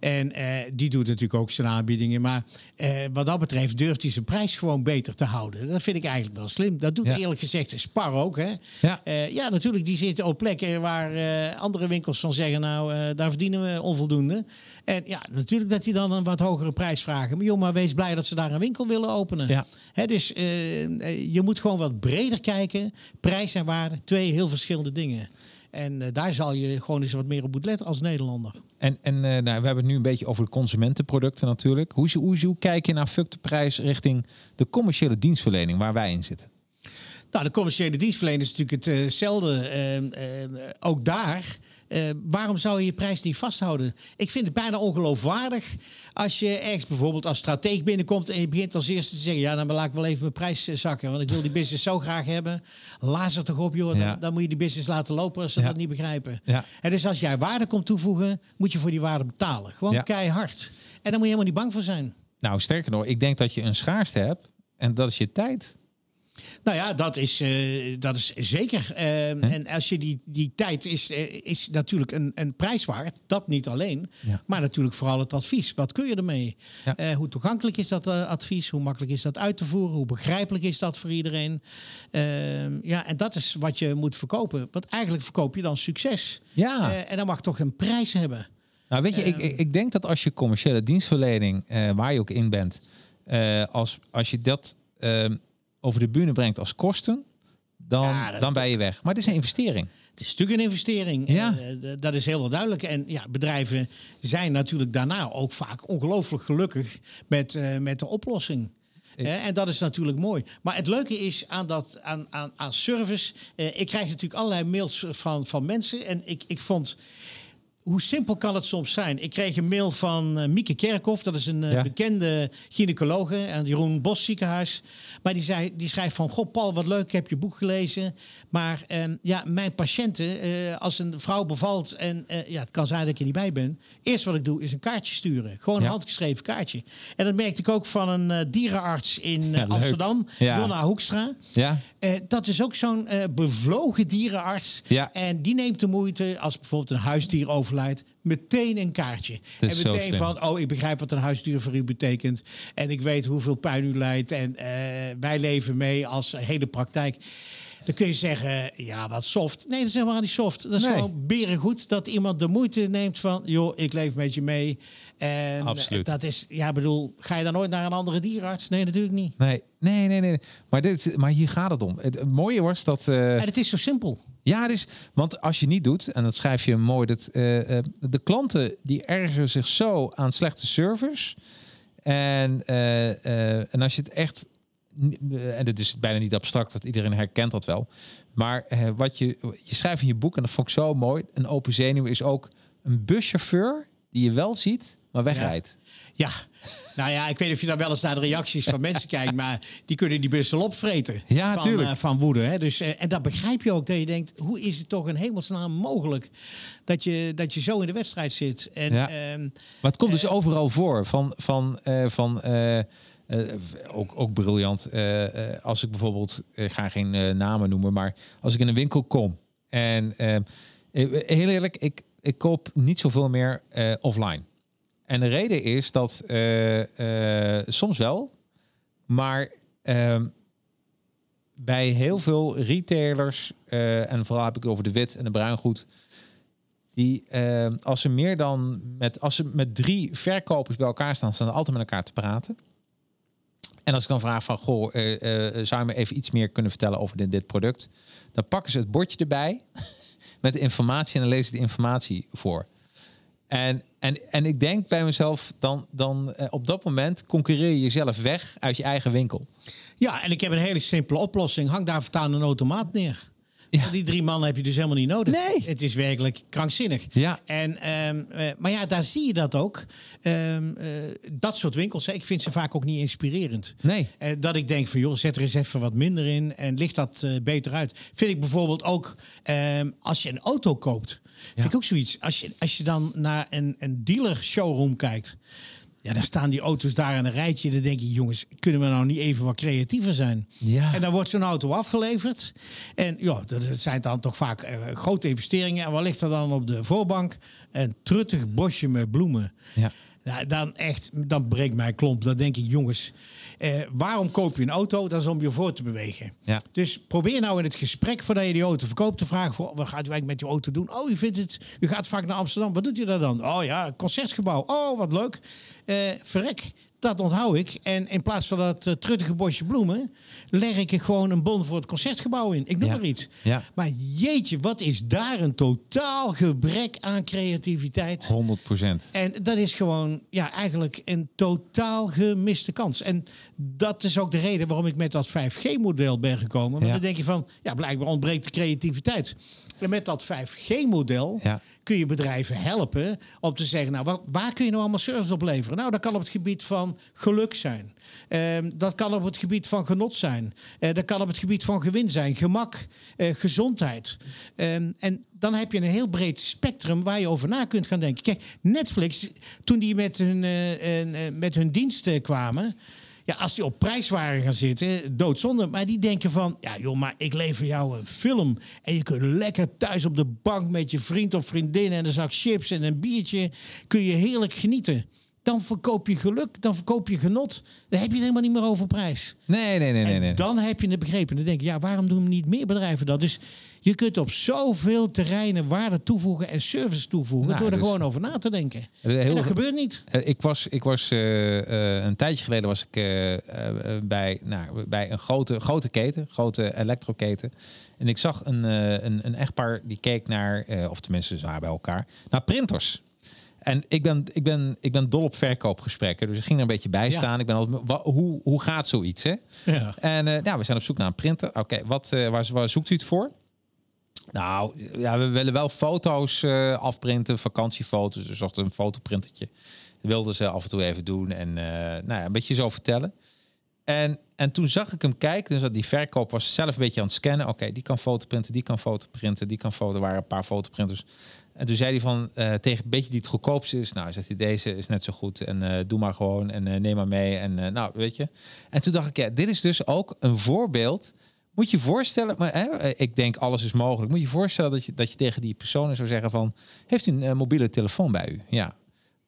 En uh, die doet natuurlijk ook zijn aanbiedingen. Maar uh, wat dat betreft durft hij zijn prijs gewoon beter te houden. Dat vind ik eigenlijk wel slim. Dat doet ja. eerlijk gezegd Spar ook. Hè? Ja. Uh, ja, natuurlijk, die zitten op plekken waar andere winkels van zeggen... nou, daar verdienen we onvoldoende. En ja, natuurlijk dat die dan een wat hogere prijs vragen. Maar joh, maar wees blij dat ze daar een winkel willen openen. Ja. Hè, dus je moet gewoon wat breder kijken. Prijs en waarde, twee heel verschillende dingen. En uh, daar zal je gewoon eens wat meer op moeten letten als Nederlander. En, en uh, nou, we hebben het nu een beetje over de consumentenproducten natuurlijk. Hoe, hoe, hoe kijk je naar fuck de prijs richting de commerciële dienstverlening waar wij in zitten? Nou, de commerciële dienstverlening is natuurlijk hetzelfde. Uh, ook daar uh, waarom zou je je prijs niet vasthouden? Ik vind het bijna ongeloofwaardig als je ergens bijvoorbeeld als strateeg binnenkomt en je begint als eerste te zeggen: Ja, dan laat ik wel even mijn prijs zakken, want ik wil die *laughs* business zo graag hebben. Laat er toch op, joh. Dan, dan, moet je die business laten lopen als ze ja. dat niet begrijpen. Ja. En dus als jij waarde komt toevoegen, moet je voor die waarde betalen. Gewoon keihard. En dan moet je helemaal niet bang voor zijn. Nou, sterker nog, ik denk dat je een schaarste hebt en dat is je tijd. Nou ja, dat is, uh, dat is zeker. Uh, en als je die, die tijd is, uh, is natuurlijk een, een prijs waard. Dat niet alleen. Ja. Maar natuurlijk vooral het advies. Wat kun je ermee? Ja. hoe toegankelijk is dat advies? Hoe makkelijk is dat uit te voeren? Hoe begrijpelijk is dat voor iedereen? Ehm, ja, en dat is wat je moet verkopen. Want eigenlijk verkoop je dan succes. Ja. en dan mag toch een prijs hebben. Nou, weet je, ik, ehm. ik denk dat als je commerciële dienstverlening, waar je ook in bent, als, als je dat ehm, over de bühne brengt als kosten, dan, dan ben je weg. Maar het is een investering. Het is natuurlijk een investering. Ja. Uh, dat is heel duidelijk. En ja, bedrijven zijn natuurlijk daarna ook vaak ongelooflijk gelukkig met, uh, met de oplossing. Ik... en dat is natuurlijk mooi. Maar het leuke is aan, dat, aan, aan, aan service. Ik krijg natuurlijk allerlei mails van, van mensen. En ik, ik vond hoe simpel kan het soms zijn? Ik kreeg een mail van uh, Mieke Kerkhoff, dat is een uh, bekende gynaecologe aan het Jeroen Bos ziekenhuis. Maar die, zei, die schrijft van, goh Paul, wat leuk, ik heb je boek gelezen. Maar uh, ja, mijn patiënten, eh, als een vrouw bevalt en ja, het kan zijn dat ik er niet bij ben. Eerst wat ik doe is een kaartje sturen. Gewoon een handgeschreven kaartje. En dat merkte ik ook van een dierenarts in *laughs* ja, Amsterdam, ja. Donna Hoekstra. Ja. dat is ook zo'n bevlogen dierenarts. Ja. En die neemt de moeite als bijvoorbeeld een huisdier over meteen een kaartje. En meteen van, oh, ik begrijp wat een huisdier voor u betekent. En ik weet hoeveel pijn u leidt. En uh, wij leven mee als hele praktijk. Dan kun je zeggen, ja, wat soft. Nee, dat is helemaal niet soft. Dat is nee. gewoon berengoed dat iemand de moeite neemt van... joh, ik leef met je mee. En Absoluut. dat is, ja, bedoel, ga je dan nooit naar een andere dierarts? Nee, natuurlijk niet. Nee, nee, nee. nee. Maar, dit, maar hier gaat het om. Het, mooie was dat... Uh... En het is zo simpel. Ja, het is, want als je niet doet, en dat schrijf je mooi... dat uh, uh, de klanten die ergeren zich zo aan slechte service... En, en als je het echt en dit is bijna niet abstract, want iedereen herkent dat wel. Maar wat je, je schrijft in je boek, en dat vond ik zo mooi, een open zenuw is ook een buschauffeur die je wel ziet, maar wegrijdt. Ja. nou ja, ik weet niet of je dan wel eens naar de reacties van mensen kijkt, *laughs* maar die kunnen die bus wel opvreten. Ja, van, uh, van woede. Hè? Dus, uh, en dat begrijp je ook, dat je denkt, hoe is het toch een hemelsnaam mogelijk dat je, dat je zo in de wedstrijd zit? En, ja. uh, maar het komt dus overal voor, van, van, van ook, ook briljant. als ik bijvoorbeeld, ik ga geen namen noemen, maar als ik in een winkel kom en heel eerlijk, ik, ik koop niet zoveel meer offline. En de reden is dat uh, soms wel, maar uh, bij heel veel retailers, uh, en vooral heb ik over de wit en de bruingoed, die als ze meer dan met als ze met drie verkopers bij elkaar staan, staan ze altijd met elkaar te praten. En als ik dan vraag van, goh, zou je me even iets meer kunnen vertellen over dit, dit product? Dan pakken ze het bordje erbij *laughs* met de informatie en dan lezen ze de informatie voor. En, en, en ik denk bij mezelf, dan, dan uh, op dat moment concurreer je jezelf weg uit je eigen winkel. Ja, en ik heb een hele simpele oplossing. Hang daar vertaan een automaat neer. Ja. Die drie mannen heb je dus helemaal niet nodig. Nee. Het is werkelijk krankzinnig. Ja. En, um, uh, maar ja, daar zie je dat ook. Um, uh, dat soort winkels, ik vind ze vaak ook niet inspirerend. Nee. Uh, dat ik denk van, joh, zet er eens even wat minder in en ligt dat beter uit. Vind ik bijvoorbeeld ook um, als je een auto koopt. Vind ik ook zoiets. Als je, als je dan naar een, een dealer showroom kijkt. Ja, daar staan die auto's daar in een rijtje. Dan denk je, jongens, kunnen we nou niet even wat creatiever zijn? Ja. En dan wordt zo'n auto afgeleverd. En ja, dat zijn dan toch vaak uh, grote investeringen. En wat ligt er dan op de voorbank? Een truttig bosje met bloemen. Ja. Nou, dan echt, dan breekt mijn klomp. Dan denk ik, jongens, eh, waarom koop je een auto? Dat is om je voor te bewegen. Ja. Dus probeer nou in het gesprek voordat je die auto verkoopt te vragen: voor, wat gaat u eigenlijk met je auto doen? Oh, u vindt het, u gaat vaak naar Amsterdam. Wat doet u daar dan? Oh ja, concertgebouw. Oh, wat leuk. Eh, verrek, dat onthoud ik. En in plaats van dat uh, truttige bosje bloemen, leg ik er gewoon een bon voor het concertgebouw in. Ik noem Ja. maar iets. Ja. Maar jeetje, wat is daar een totaal gebrek aan creativiteit? 100 procent. En dat is gewoon ja, eigenlijk een totaal gemiste kans. En dat is ook de reden waarom ik met dat 5G-model ben gekomen. Want Ja. dan denk je van, ja, blijkbaar ontbreekt de creativiteit. En met dat 5G-model Ja. kun je bedrijven helpen om te zeggen, nou, waar, waar kun je nou allemaal service op leveren? Nou, dat kan op het gebied van geluk zijn. Ehm, dat kan op het gebied van genot zijn. Eh, dat kan op het gebied van gewin zijn, gemak, eh, gezondheid. Ehm, en dan heb je een heel breed spectrum waar je over na kunt gaan denken. Kijk, Netflix, toen die met hun, eh, met hun diensten kwamen. Ja, als die op prijs waren gaan zitten, doodzonde. Maar die denken van, ja joh, maar ik lever jou een film. En je kunt lekker thuis op de bank met je vriend of vriendin... en een zak chips en een biertje, kun je heerlijk genieten. Dan verkoop je geluk, dan verkoop je genot. Dan heb je het helemaal niet meer over prijs. Nee, nee, nee, nee. En nee. dan heb je het begrepen. Dan denk je, ja, waarom doen niet meer bedrijven dat? Dus je kunt op zoveel terreinen waarde toevoegen en service toevoegen... Nou, door er dus- gewoon over na te denken. Heel- en dat gebeurt niet. Eh, Ik was, ik was eh, eh, een tijdje geleden was ik eh, eh, bij, nou, bij een grote, grote keten, grote elektroketen. En ik zag een, eh, een, een echtpaar die keek naar, eh, of tenminste ze waren bij elkaar, naar printers. En ik ben, ik, ben, ik ben dol op verkoopgesprekken. Dus ik ging er een beetje bij Ja. staan. Ik ben altijd, wa- hoe, hoe gaat zoiets? Hè? Ja. En eh, ja, we zijn op zoek naar een printer. Oké, wat eh, waar, waar zoekt u het voor? Nou, ja, we willen wel foto's eh, afprinten, vakantiefoto's. Dus zochten een fotoprintertje. Dat wilden ze af en toe even doen en nou ja, een beetje zo vertellen. En, en toen zag ik hem kijken, dus dat die verkoop was zelf een beetje aan het scannen. Oké, die kan fotoprinten, die kan fotoprinten, die kan foto. Er waren een paar fotoprinters. En toen zei hij van eh, tegen een beetje die het goedkoopste is. Nou, zegt hij, deze is net zo goed. En eh, doe maar gewoon en eh, neem maar mee. En nou, weet je. En toen dacht ik, ja, dit is dus ook een voorbeeld. Moet je voorstellen, maar hè, ik denk alles is mogelijk. Moet je voorstellen dat je, dat je tegen die personen zou zeggen van... Heeft u een mobiele telefoon bij u? Ja.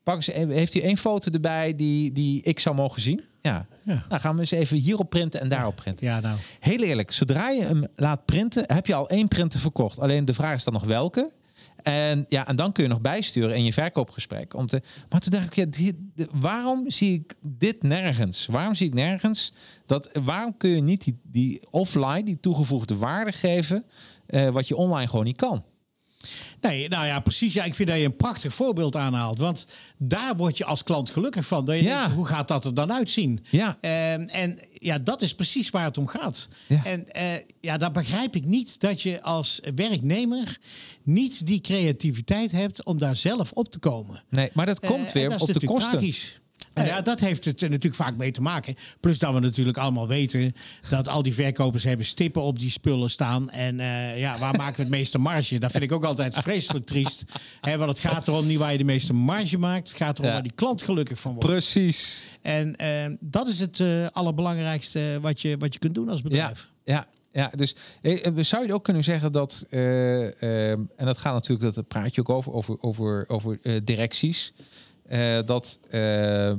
Pak eens, even- heeft u één foto erbij die, die ik zou mogen zien? Ja. Ja. Nou, gaan we eens even hierop printen en daarop printen. Ja, nou. Heel eerlijk, zodra je hem laat printen, heb je al één printer verkocht. Alleen de vraag is dan nog welke. En, ja, en dan kun je nog bijsturen in je verkoopgesprek. Om te, maar toen dacht ik, ja, de- waarom zie ik dit nergens? Waarom zie ik nergens dat? Waarom kun je niet die, die offline, die toegevoegde waarde geven, eh, wat je online gewoon niet kan? Nee, nou ja, precies. Ja, ik vind dat je een prachtig voorbeeld aanhaalt. Want daar word je als klant gelukkig van. Dat je Ja. denkt, hoe gaat dat er dan uitzien? Ja. En, en ja, dat is precies waar het om gaat. Ja. En eh, ja, daar begrijp ik niet dat je als werknemer niet die creativiteit hebt om daar zelf op te komen. Nee, maar dat komt Eh, weer dat is op de kosten. tragisch. Nou ja, dat heeft het er natuurlijk vaak mee te maken. Plus dat we natuurlijk allemaal weten dat al die verkopers hebben stippen op die spullen staan. En eh, ja, waar maken we het meeste marge? Dat vind ik ook altijd vreselijk triest. Hè, want het gaat erom niet waar je de meeste marge maakt. Het gaat erom Ja. waar die klant gelukkig van wordt. Precies. En eh, dat is het eh, allerbelangrijkste wat je, wat je kunt doen als bedrijf. ja, ja. Dus eh, eh, zou je ook kunnen zeggen dat, eh, eh, en dat gaat natuurlijk, dat praat je ook over, over, over, over eh, directies, eh, dat eh,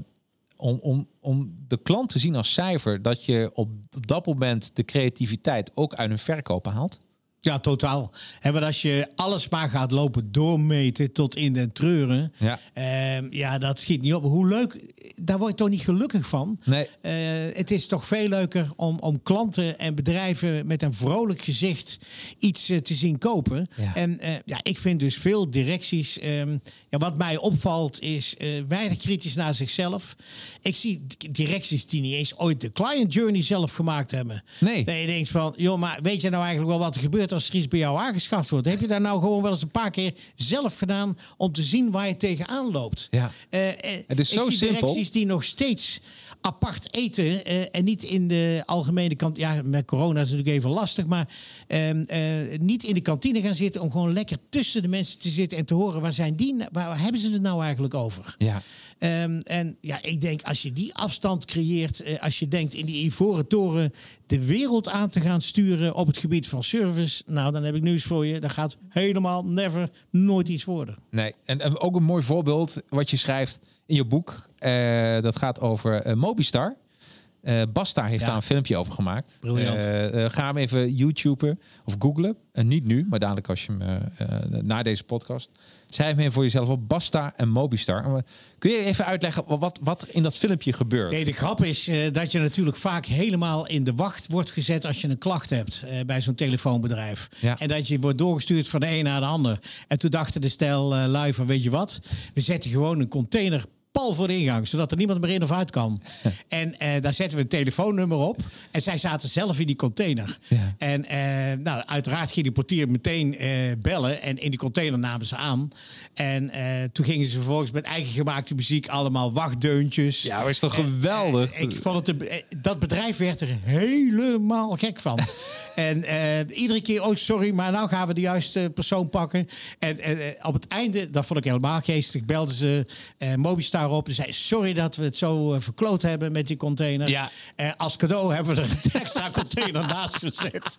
om, om, om de klant te zien als cijfer, dat je op dat moment de creativiteit ook uit een verkoop haalt. Ja, totaal. En want als je alles maar gaat lopen doormeten tot in den treuren. Ja. ehm, ja, dat schiet niet op. Hoe leuk, daar word je toch niet gelukkig van. Nee. Eh, het is toch veel leuker om, om klanten en bedrijven met een vrolijk gezicht iets eh, te zien kopen. Ja. En eh, ja, ik vind dus veel directies. ehm, ja, wat mij opvalt is weinig kritisch naar zichzelf. Ik zie directies die niet eens ooit de client journey zelf gemaakt hebben. Nee. Dat je denkt van, joh, maar weet je nou eigenlijk wel wat er gebeurt als er iets bij jou aangeschaft wordt? Heb je daar nou gewoon wel eens een paar keer zelf gedaan om te zien waar je tegenaan loopt? Ja. Eh, Het is ik zo zie simpel. directies die nog steeds apart eten eh, en niet in de algemene kant. Ja, met corona is het natuurlijk even lastig, maar ehm, eh, niet in de kantine gaan zitten om gewoon lekker tussen de mensen te zitten en te horen waar zijn die, waar hebben ze het nou eigenlijk over? Ja. Ehm, en ja, ik denk als je die afstand creëert, eh, als je denkt in die Ivoren Toren de wereld aan te gaan sturen op het gebied van service, nou dan heb ik nieuws voor je. Dat gaat helemaal never nooit iets worden. Nee, en, en ook een mooi voorbeeld wat je schrijft in je boek. eh, dat gaat over eh, Mobistar. Eh Basta heeft Ja. daar een filmpje over gemaakt. Briljant. Ga hem even YouTuben of googlen. En niet nu, maar dadelijk als je hem na deze podcast. Schrijf hem voor jezelf op. Basta en Mobistar. Kun je even uitleggen wat, wat er in dat filmpje gebeurt? Nee, de grap is dat je natuurlijk vaak helemaal in de wacht wordt gezet als je een klacht hebt bij zo'n telefoonbedrijf. Ja. En dat je wordt doorgestuurd van de een naar de ander. En toen dachten de stel lui van weet je wat, we zetten gewoon een container pal voor de ingang, zodat er niemand meer in of uit kan. en eh, daar zetten we een telefoonnummer op. En zij zaten zelf in die container. Ja. En eh, nou, uiteraard ging die portier meteen eh, bellen. En in die container namen ze aan. En toen gingen ze vervolgens met eigen gemaakte muziek allemaal wachtdeuntjes. Ja, maar is toch geweldig? ik vond het, dat bedrijf werd er helemaal gek van. *laughs* en iedere keer, oh sorry, maar nou gaan we de juiste persoon pakken. En op het einde, dat vond ik helemaal geestig, belden ze Mobistar op en zei sorry dat we het zo eh, verkloot hebben met die container. Ja. Eh, als cadeau hebben we er een extra *laughs* container naast gezet.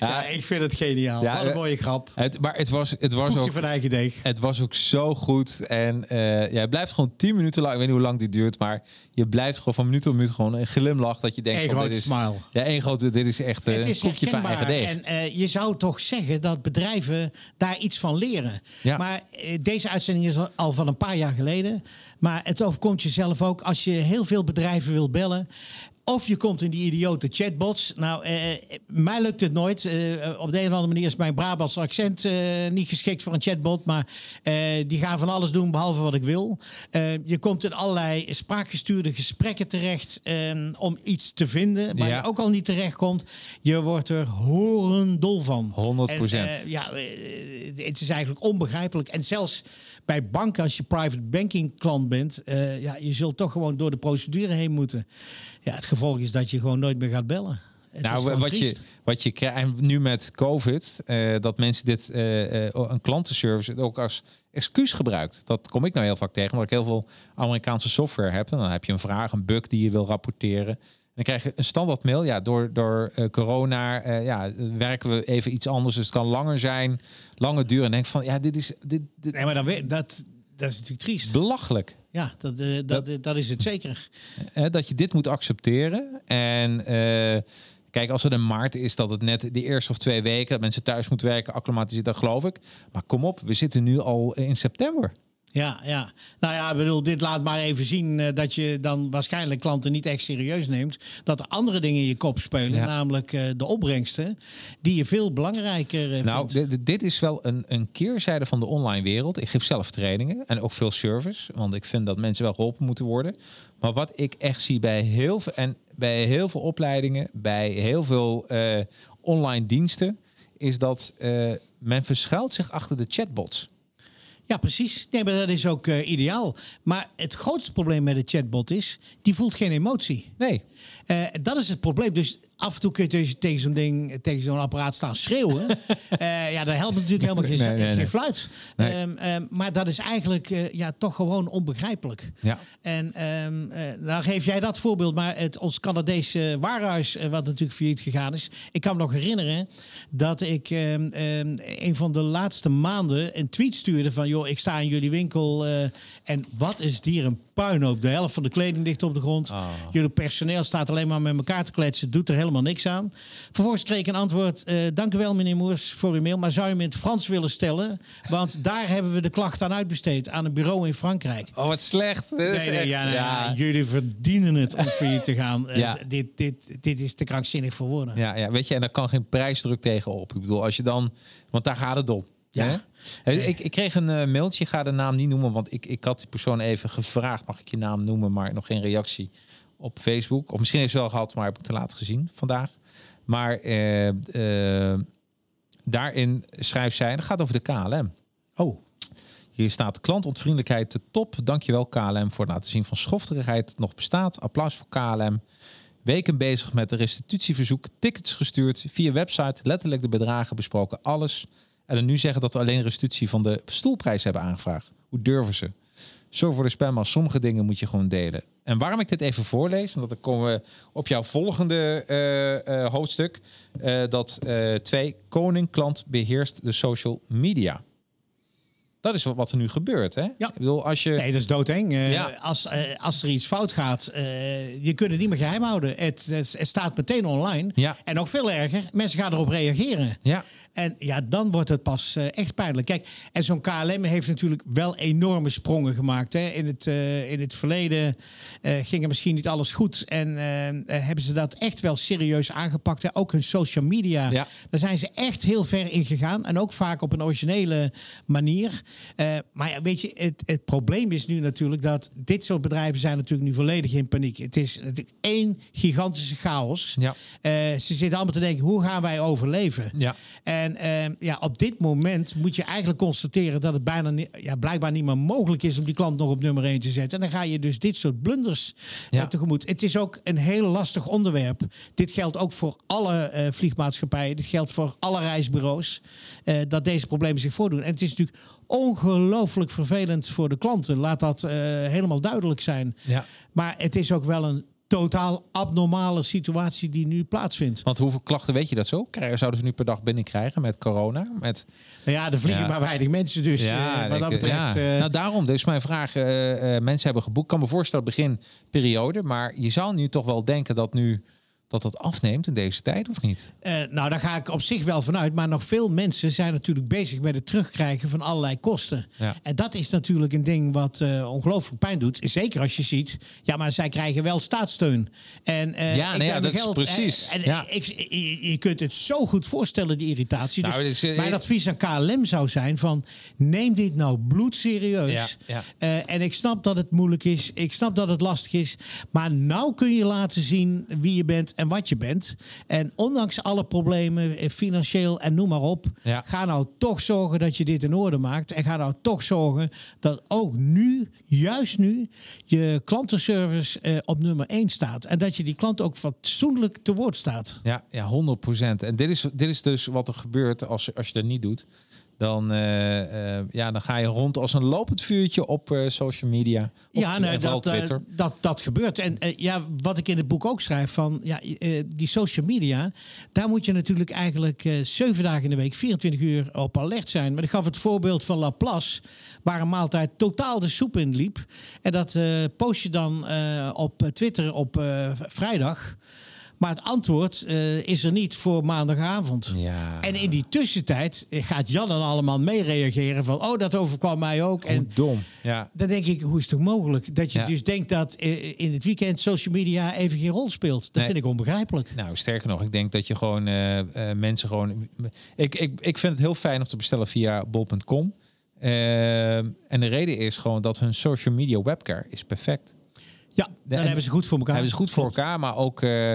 Ja, ik vind het geniaal. Ja, Wat een eh, mooie grap. Het, maar het was, het was Koekje ook... van eigen deeg. Het was ook zo goed. En eh ja, het blijft gewoon 10 minuten lang. Ik weet niet hoe lang dit duurt. Maar je blijft gewoon van minuut tot minuut gewoon een glimlach. Dat je denkt Eén van, grote dit is, smile. Ja, één grote. Dit is echt Het een is koekje van eigen deeg. En je zou toch zeggen dat bedrijven daar iets van leren. Ja. Maar deze uitzending is al van een paar jaar geleden. Maar het overkomt jezelf ook als je heel veel bedrijven wil bellen. Of je komt in die idiote chatbots. Nou, eh, mij lukt het nooit. Eh, op de een of andere manier is mijn Brabants accent eh, niet geschikt voor een chatbot. Maar eh, die gaan van alles doen behalve wat ik wil. Eh, je komt in allerlei spraakgestuurde gesprekken terecht eh, om iets te vinden. Waar Ja. je ook al niet terecht komt. Je wordt er horendol van. 100%. En, eh, ja, eh, het is eigenlijk onbegrijpelijk. En zelfs bij banken, als je private banking klant bent, eh, ja, je zult toch gewoon door de procedure heen moeten. Ja, het gevolg is dat je gewoon nooit meer gaat bellen. Het Nou, wat je, wat je krijgt en nu met COVID, eh, dat mensen dit, eh, een klantenservice ook als excuus gebruikt. Dat kom ik nou heel vaak tegen, omdat ik heel veel Amerikaanse software heb. En dan heb je een vraag, een bug die je wil rapporteren. Dan krijg je een standaard mail. Ja, door, door eh, corona eh, ja, werken we even iets anders. Dus het kan langer zijn, langer duren. En denk van, ja, dit is, dit, dit Nee, maar dan, weet- dat, dat is natuurlijk triest. belachelijk. Ja, dat, eh, dat, dat, dat is het zeker. Dat je dit moet accepteren. En kijk, als het een maart is dat het net de eerste of twee weken dat mensen thuis moeten werken, acclimatiseren, dat geloof ik. Maar kom op, we zitten nu al in september. Ja, ja. Nou ja, ik bedoel, dit laat maar even zien uh, dat je dan waarschijnlijk klanten niet echt serieus neemt. Dat er andere dingen in je kop spelen, ja. namelijk uh, de opbrengsten, die je veel belangrijker uh, nou, vindt. dit is wel een, een keerzijde van de online wereld. Ik geef zelf trainingen en ook veel service, want ik vind dat mensen wel geholpen moeten worden. Maar wat ik echt zie bij heel veel, en bij heel veel opleidingen, bij heel veel online diensten, is dat men verschuilt zich achter de chatbots. Ja, precies. Nee, maar dat is ook uh, ideaal. Maar het grootste probleem met de chatbot is, die voelt geen emotie. Nee. Uh, dat is het probleem. Dus af en toe kun je tegen zo'n ding, tegen zo'n apparaat staan schreeuwen. uh, *laughs* ja, dat helpt natuurlijk helemaal geen, nee, nee, geen fluit. Nee. Um, um, maar dat is eigenlijk uh, ja, toch gewoon onbegrijpelijk. Ja. En um, uh, dan geef jij dat voorbeeld. Maar het, ons Canadese warenhuis, wat natuurlijk failliet gegaan is. Ik kan me nog herinneren dat ik een van de laatste maanden een tweet stuurde van... joh, ik sta in jullie winkel en wat is het hier een puinhoop. De helft van de kleding ligt op de grond. Oh. Jullie personeel staat alleen maar met elkaar te kletsen. Doet er helemaal niks aan. Vervolgens kreeg ik een antwoord. Uh, dank u wel, meneer Moers, voor uw mail. Maar zou je hem in het Frans willen stellen? Want daar hebben we de klacht aan uitbesteed. Aan een bureau in Frankrijk. Oh, wat slecht. Nee, nee, echt, ja, nou, ja. Jullie verdienen het om failliet te gaan. Uh, ja. dit, dit, dit is te krankzinnig voor woorden. Ja, ja, weet je, en daar kan geen prijsdruk tegenop. Ik bedoel, als je dan... Want daar gaat het om. Ja. Ik, ik, kreeg een uh, mailtje, ga de naam niet noemen, want ik, ik had die persoon even gevraagd, mag ik je naam noemen, maar nog geen reactie op Facebook. Of misschien heeft ze wel gehad, maar heb ik te laat gezien vandaag. Maar uh, uh, daarin schrijft zij, het gaat over de KLM. Oh. Hier staat klantontvriendelijkheid te top. Dankjewel KLM voor het laten zien van schofterigheid nog bestaat. Applaus voor KLM. Weken bezig met een restitutieverzoek, tickets gestuurd, via website, letterlijk de bedragen besproken, alles. En dan nu zeggen dat we alleen restitutie van de stoelprijs hebben aangevraagd. Hoe durven ze? Zo voor de spam, maar sommige dingen moet je gewoon delen. En waarom ik dit even voorlees, en dan komen we op jouw volgende uh, uh, hoofdstuk. Uh, dat twee, koning, klant beheerst de social media. Dat is wat er nu gebeurt. Hè? Ja. Ik bedoel, als je... Nee, dat is doodeng. Uh, ja. als, uh, als er iets fout gaat, uh, je kunt het niet meer geheim houden. Het, het, het, staat meteen online. Ja. En nog veel erger, mensen gaan erop reageren. Ja. En ja, dan wordt het pas echt pijnlijk. Kijk, en zo'n KLM heeft natuurlijk wel enorme sprongen gemaakt. Hè. In, het, in het verleden ging er misschien niet alles goed. En hebben ze dat echt wel serieus aangepakt. Hè. Ook hun social media. Ja. Daar zijn ze echt heel ver in gegaan. En ook vaak op een originele manier. Maar ja, weet je, het, het, probleem is nu natuurlijk dat dit soort bedrijven zijn natuurlijk nu volledig in paniek. Het is natuurlijk één gigantische chaos. Ja. Uh, ze zitten allemaal te denken, hoe gaan wij overleven? Ja. En uh, ja, op dit moment moet je eigenlijk constateren dat het bijna niet, ja, blijkbaar niet meer mogelijk is om die klant nog op nummer 1 te zetten. En dan ga je dus dit soort blunders ja. tegemoet. Het is ook een heel lastig onderwerp. Dit geldt ook voor alle vliegmaatschappijen. Dit geldt voor alle reisbureaus. dat deze problemen zich voordoen. En het is natuurlijk ongelooflijk vervelend voor de klanten. Laat dat uh, helemaal duidelijk zijn. Ja. Maar het is ook wel een totaal abnormale situatie die nu plaatsvindt. Want hoeveel klachten weet je dat zo? Zouden ze nu per dag binnenkrijgen met corona? Met... Nou ja, er vliegen ja. maar weinig mensen dus. Ja, uh, wat dat betreft. Ja. Uh... Nou, daarom dus mijn vraag. Uh, mensen hebben geboekt. kan me voorstellen begin periode. Maar je zou nu toch wel denken dat nu dat dat afneemt in deze tijd of niet? Uh, nou, daar ga ik op zich wel vanuit. Maar nog veel mensen zijn natuurlijk bezig met het terugkrijgen van allerlei kosten. Ja. En dat is natuurlijk een ding wat uh, ongelooflijk pijn doet. Zeker als je ziet, ja, maar zij krijgen wel staatssteun. En uh, ja, nee, ja, dat geld, is precies. En, ja. ik, je, je kunt het zo goed voorstellen, die irritatie. Nou, dus is, mijn advies aan KLM zou zijn van neem dit nou bloedserieus. Ja, ja. en ik snap dat het moeilijk is. Ik snap dat het lastig is. Maar nou kun je laten zien wie je bent en wat je bent. En ondanks alle problemen, eh, financieel en noem maar op, ja. ga nou toch zorgen dat je dit in orde maakt. En ga nou toch zorgen dat ook nu, juist nu, je klantenservice eh, op nummer 1 staat. En dat je die klant ook fatsoenlijk te woord staat. Ja, ja 100 procent. En dit is, dit is dus wat er gebeurt als, als je dat niet doet dan, uh, uh, ja, dan ga je rond als een lopend vuurtje op uh, social media. Op ja, nee, dat, Twitter. dat, dat gebeurt. En ja, wat ik in het boek ook schrijf van ja, die social media, daar moet je natuurlijk eigenlijk zeven dagen in de week, 24 uur op alert zijn. Maar ik gaf het voorbeeld van Laplace, waar een maaltijd totaal de soep in liep. En dat post je dan op Twitter op vrijdag. Maar het antwoord uh, is er niet voor maandagavond. Ja. En in die tussentijd gaat Jan dan allemaal mee reageren van... oh, dat overkwam mij ook. Hoe en dom. Ja. Dan denk ik, hoe is het toch mogelijk? Dat je Ja. dus denkt dat eh, in het weekend social media even geen rol speelt. Dat Nee. vind ik onbegrijpelijk. Nou, sterker nog, ik denk dat je gewoon eh, eh, mensen gewoon. Ik, ik, ik vind het heel fijn om te bestellen via bol.com. Eh, en de reden is gewoon dat hun social media webcam is perfect. Ja, dan en- hebben ze goed voor elkaar. Hebben ze goed voor elkaar, maar ook eh,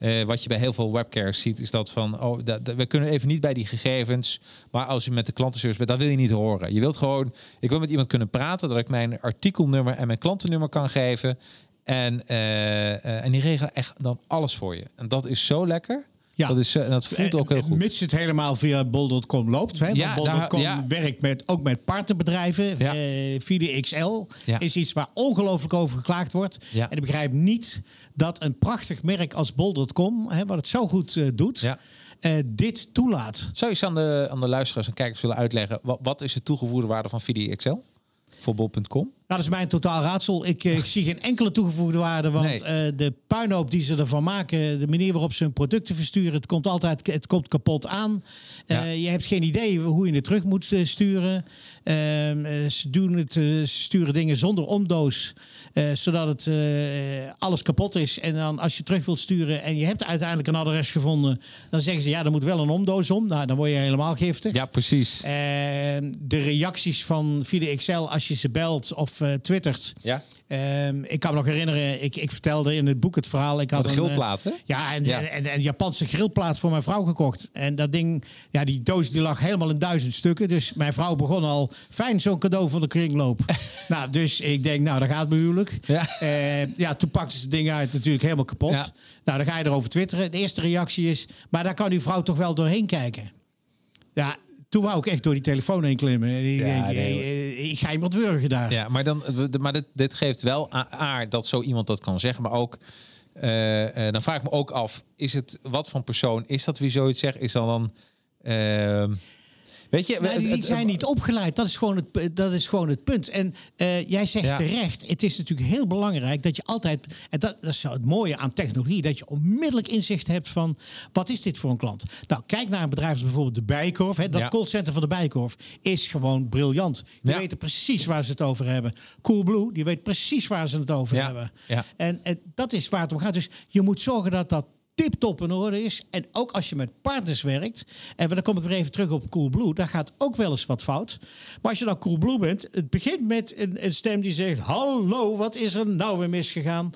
eh, wat je bij heel veel webcares ziet, is dat van, oh, we kunnen even niet bij die gegevens, maar als je met de klantenservice bent, dat wil je niet horen. Je wilt gewoon, ik wil met iemand kunnen praten, dat ik mijn artikelnummer en mijn klantennummer kan geven. En, eh, eh, en die regelen echt dan alles voor je. En dat is zo lekker. Ja. Dat, is, eh, en dat voelt ook heel goed. Mits het helemaal via bol.com loopt. Hè? Ja, Want bol.com ja. werkt met, ook met partnerbedrijven. Ja. Eh, XL is iets waar ongelooflijk over geklaagd wordt. En ik begrijp niet dat een prachtig merk als bol.com, hè, wat het zo goed eh, doet, eh, dit toelaat. Zou je eens aan de, aan de luisteraars en kijkers willen uitleggen, wat, wat is de toegevoegde waarde van VD Excel voor bol.com? Nou, dat is mijn totaal raadsel. Ik, eh, ik zie geen enkele toegevoegde waarde. Want Nee. eh, de puinhoop die ze ervan maken, de manier waarop ze hun producten versturen, het komt altijd het komt kapot aan. Eh, je hebt geen idee hoe je het terug moet sturen. Ehm, eh, ze, doen het, ze sturen dingen zonder omdoos, zodat het alles kapot is. En dan als je terug wilt sturen en je hebt uiteindelijk een adres gevonden, dan zeggen ze ja, er moet wel een omdoos om. Nou, dan word je helemaal giftig. Ja, precies. En de reacties van via de Excel als je ze belt of eh, twittert. Ja. Ehm, ik kan me nog herinneren, ik, ik vertelde in het boek het verhaal. Ik had een eh, grillplaat, hè? Ja, en, Ja. En, en een Japanse grillplaat voor mijn vrouw gekocht. En dat ding, ja, die doos die lag helemaal in duizend stukken. Dus mijn vrouw begon al fijn zo'n cadeau voor de kringloop. *laughs* nou, dus ik denk, nou, dat gaat mijn huwelijk. Ja. Eh, ja, toen pakte ze het ding uit, natuurlijk helemaal kapot. Ja. Nou, dan ga je erover twitteren. De eerste reactie is, maar daar kan uw vrouw toch wel doorheen kijken. Ja, toen wou ik echt door die telefoon heen klimmen. En ik Ja, denk, nee, eh, eh, ik ga iemand wurgen daar. Ja, maar, dan, maar dit, dit geeft wel a- aan dat zo iemand dat kan zeggen. Maar ook, eh, eh, dan vraag ik me ook af, is het, wat voor persoon is dat wie zoiets zegt? Is dan dan... weet je... Die zijn niet opgeleid. Dat is gewoon het, dat is gewoon het punt. En eh, jij zegt Ja. terecht, het is natuurlijk heel belangrijk dat je altijd... En dat, dat is zo het mooie aan technologie, dat je onmiddellijk inzicht hebt van... wat is dit voor een klant? Nou, kijk naar een bedrijf als bijvoorbeeld de Bijenkorf. Hè, dat Ja. callcenter van de Bijenkorf is gewoon briljant. Die Ja. weten precies waar ze het over hebben. Coolblue, die weet precies waar ze het over hebben. En dat is waar het om gaat. Dus je moet zorgen dat dat tip-top in orde is. En ook als je met partners werkt. En dan kom ik weer even terug op Coolblue. Daar gaat ook wel eens wat fout. Maar als je dan Coolblue bent. Het begint met een, een stem die zegt... Hallo, wat is er nou weer misgegaan?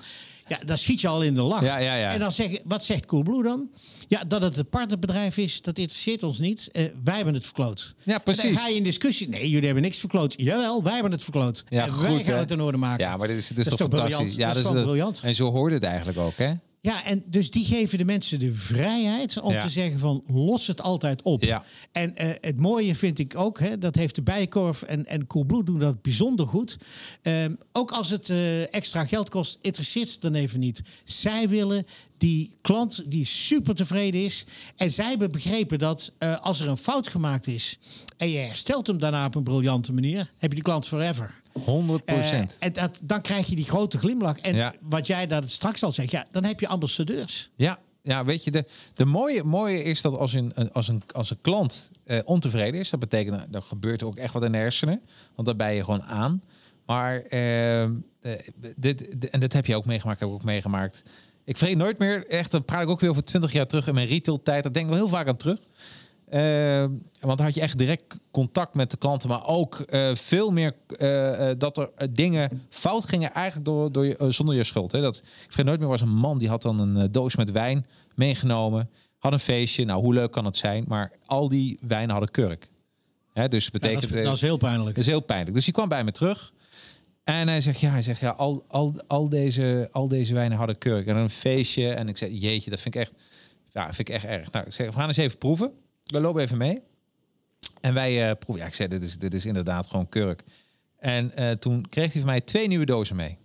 Ja, dan schiet je al in de lach. Ja, ja, ja. En dan zeg je, wat zegt Coolblue dan? Ja, dat het het partnerbedrijf is, dat interesseert ons niet. Eh, wij hebben het verkloot. Ja, precies. En dan ga je in discussie. Nee, jullie hebben niks verkloot. Jawel, wij hebben het verkloot. Ja, en goed, wij gaan hè? het in orde maken. Ja, maar dit is, dit is, Dat is toch toch fantastisch? briljant? Ja, Dat is dus gewoon briljant. En zo hoorde het eigenlijk ook, hè? Ja, en dus die geven de mensen de vrijheid om Ja. te zeggen van los het altijd op. Ja. En eh, het mooie vind ik ook, hè, dat heeft de Bijenkorf en, en Coolblue doen dat bijzonder goed. Ehm, ook als het eh, extra geld kost, interesseert ze dan even niet. Zij willen die klant die super tevreden is. En zij hebben begrepen dat eh, als er een fout gemaakt is en je herstelt hem daarna op een briljante manier, heb je die klant forever. 100% Eh, en dat, dan krijg je die grote glimlach. En Ja. wat jij dat straks al zegt, ja, dan heb je ambassadeurs. Ja, ja, weet je, de, de mooie, mooie is dat als een, als een, als een klant eh, ontevreden is, dat betekent dat er gebeurt ook echt wat in de hersenen, want daar ben je gewoon aan. Maar ehm, eh, dit, dit- en dat heb je ook meegemaakt, heb ik ook meegemaakt. Ik vergeet nooit meer, echt, dan praat ik ook weer over 20 jaar terug in mijn retail tijd. Daar denk ik wel heel vaak aan terug. Ehm, want dan had je echt direct contact met de klanten, maar ook eh, veel meer eh, eh, dat er eh, dingen fout gingen eigenlijk door, door je, eh, zonder je schuld. Hè. Dat, ik vergeet nooit meer was een man die had dan een eh, doos met wijn meegenomen, had een feestje. Nou, hoe leuk kan het zijn? Maar al die wijnen hadden kurk. Hè, dus Ja, betekent dat, is, eh, dat is heel pijnlijk. dat is heel pijnlijk. Dus hij kwam bij me terug. En hij zegt, ja, hij zegt, ja, al, al, al, deze, al deze wijnen hadden kurk. En een feestje. En ik zei, jeetje, dat vind ik echt, ja, vind ik echt erg. Nou, ik zeg, we gaan eens even proeven. We lopen even mee. En wij eh, proeven. Ja, ik zei, dit is, dit is inderdaad gewoon kurk. En eh, toen kreeg hij van mij twee nieuwe dozen mee.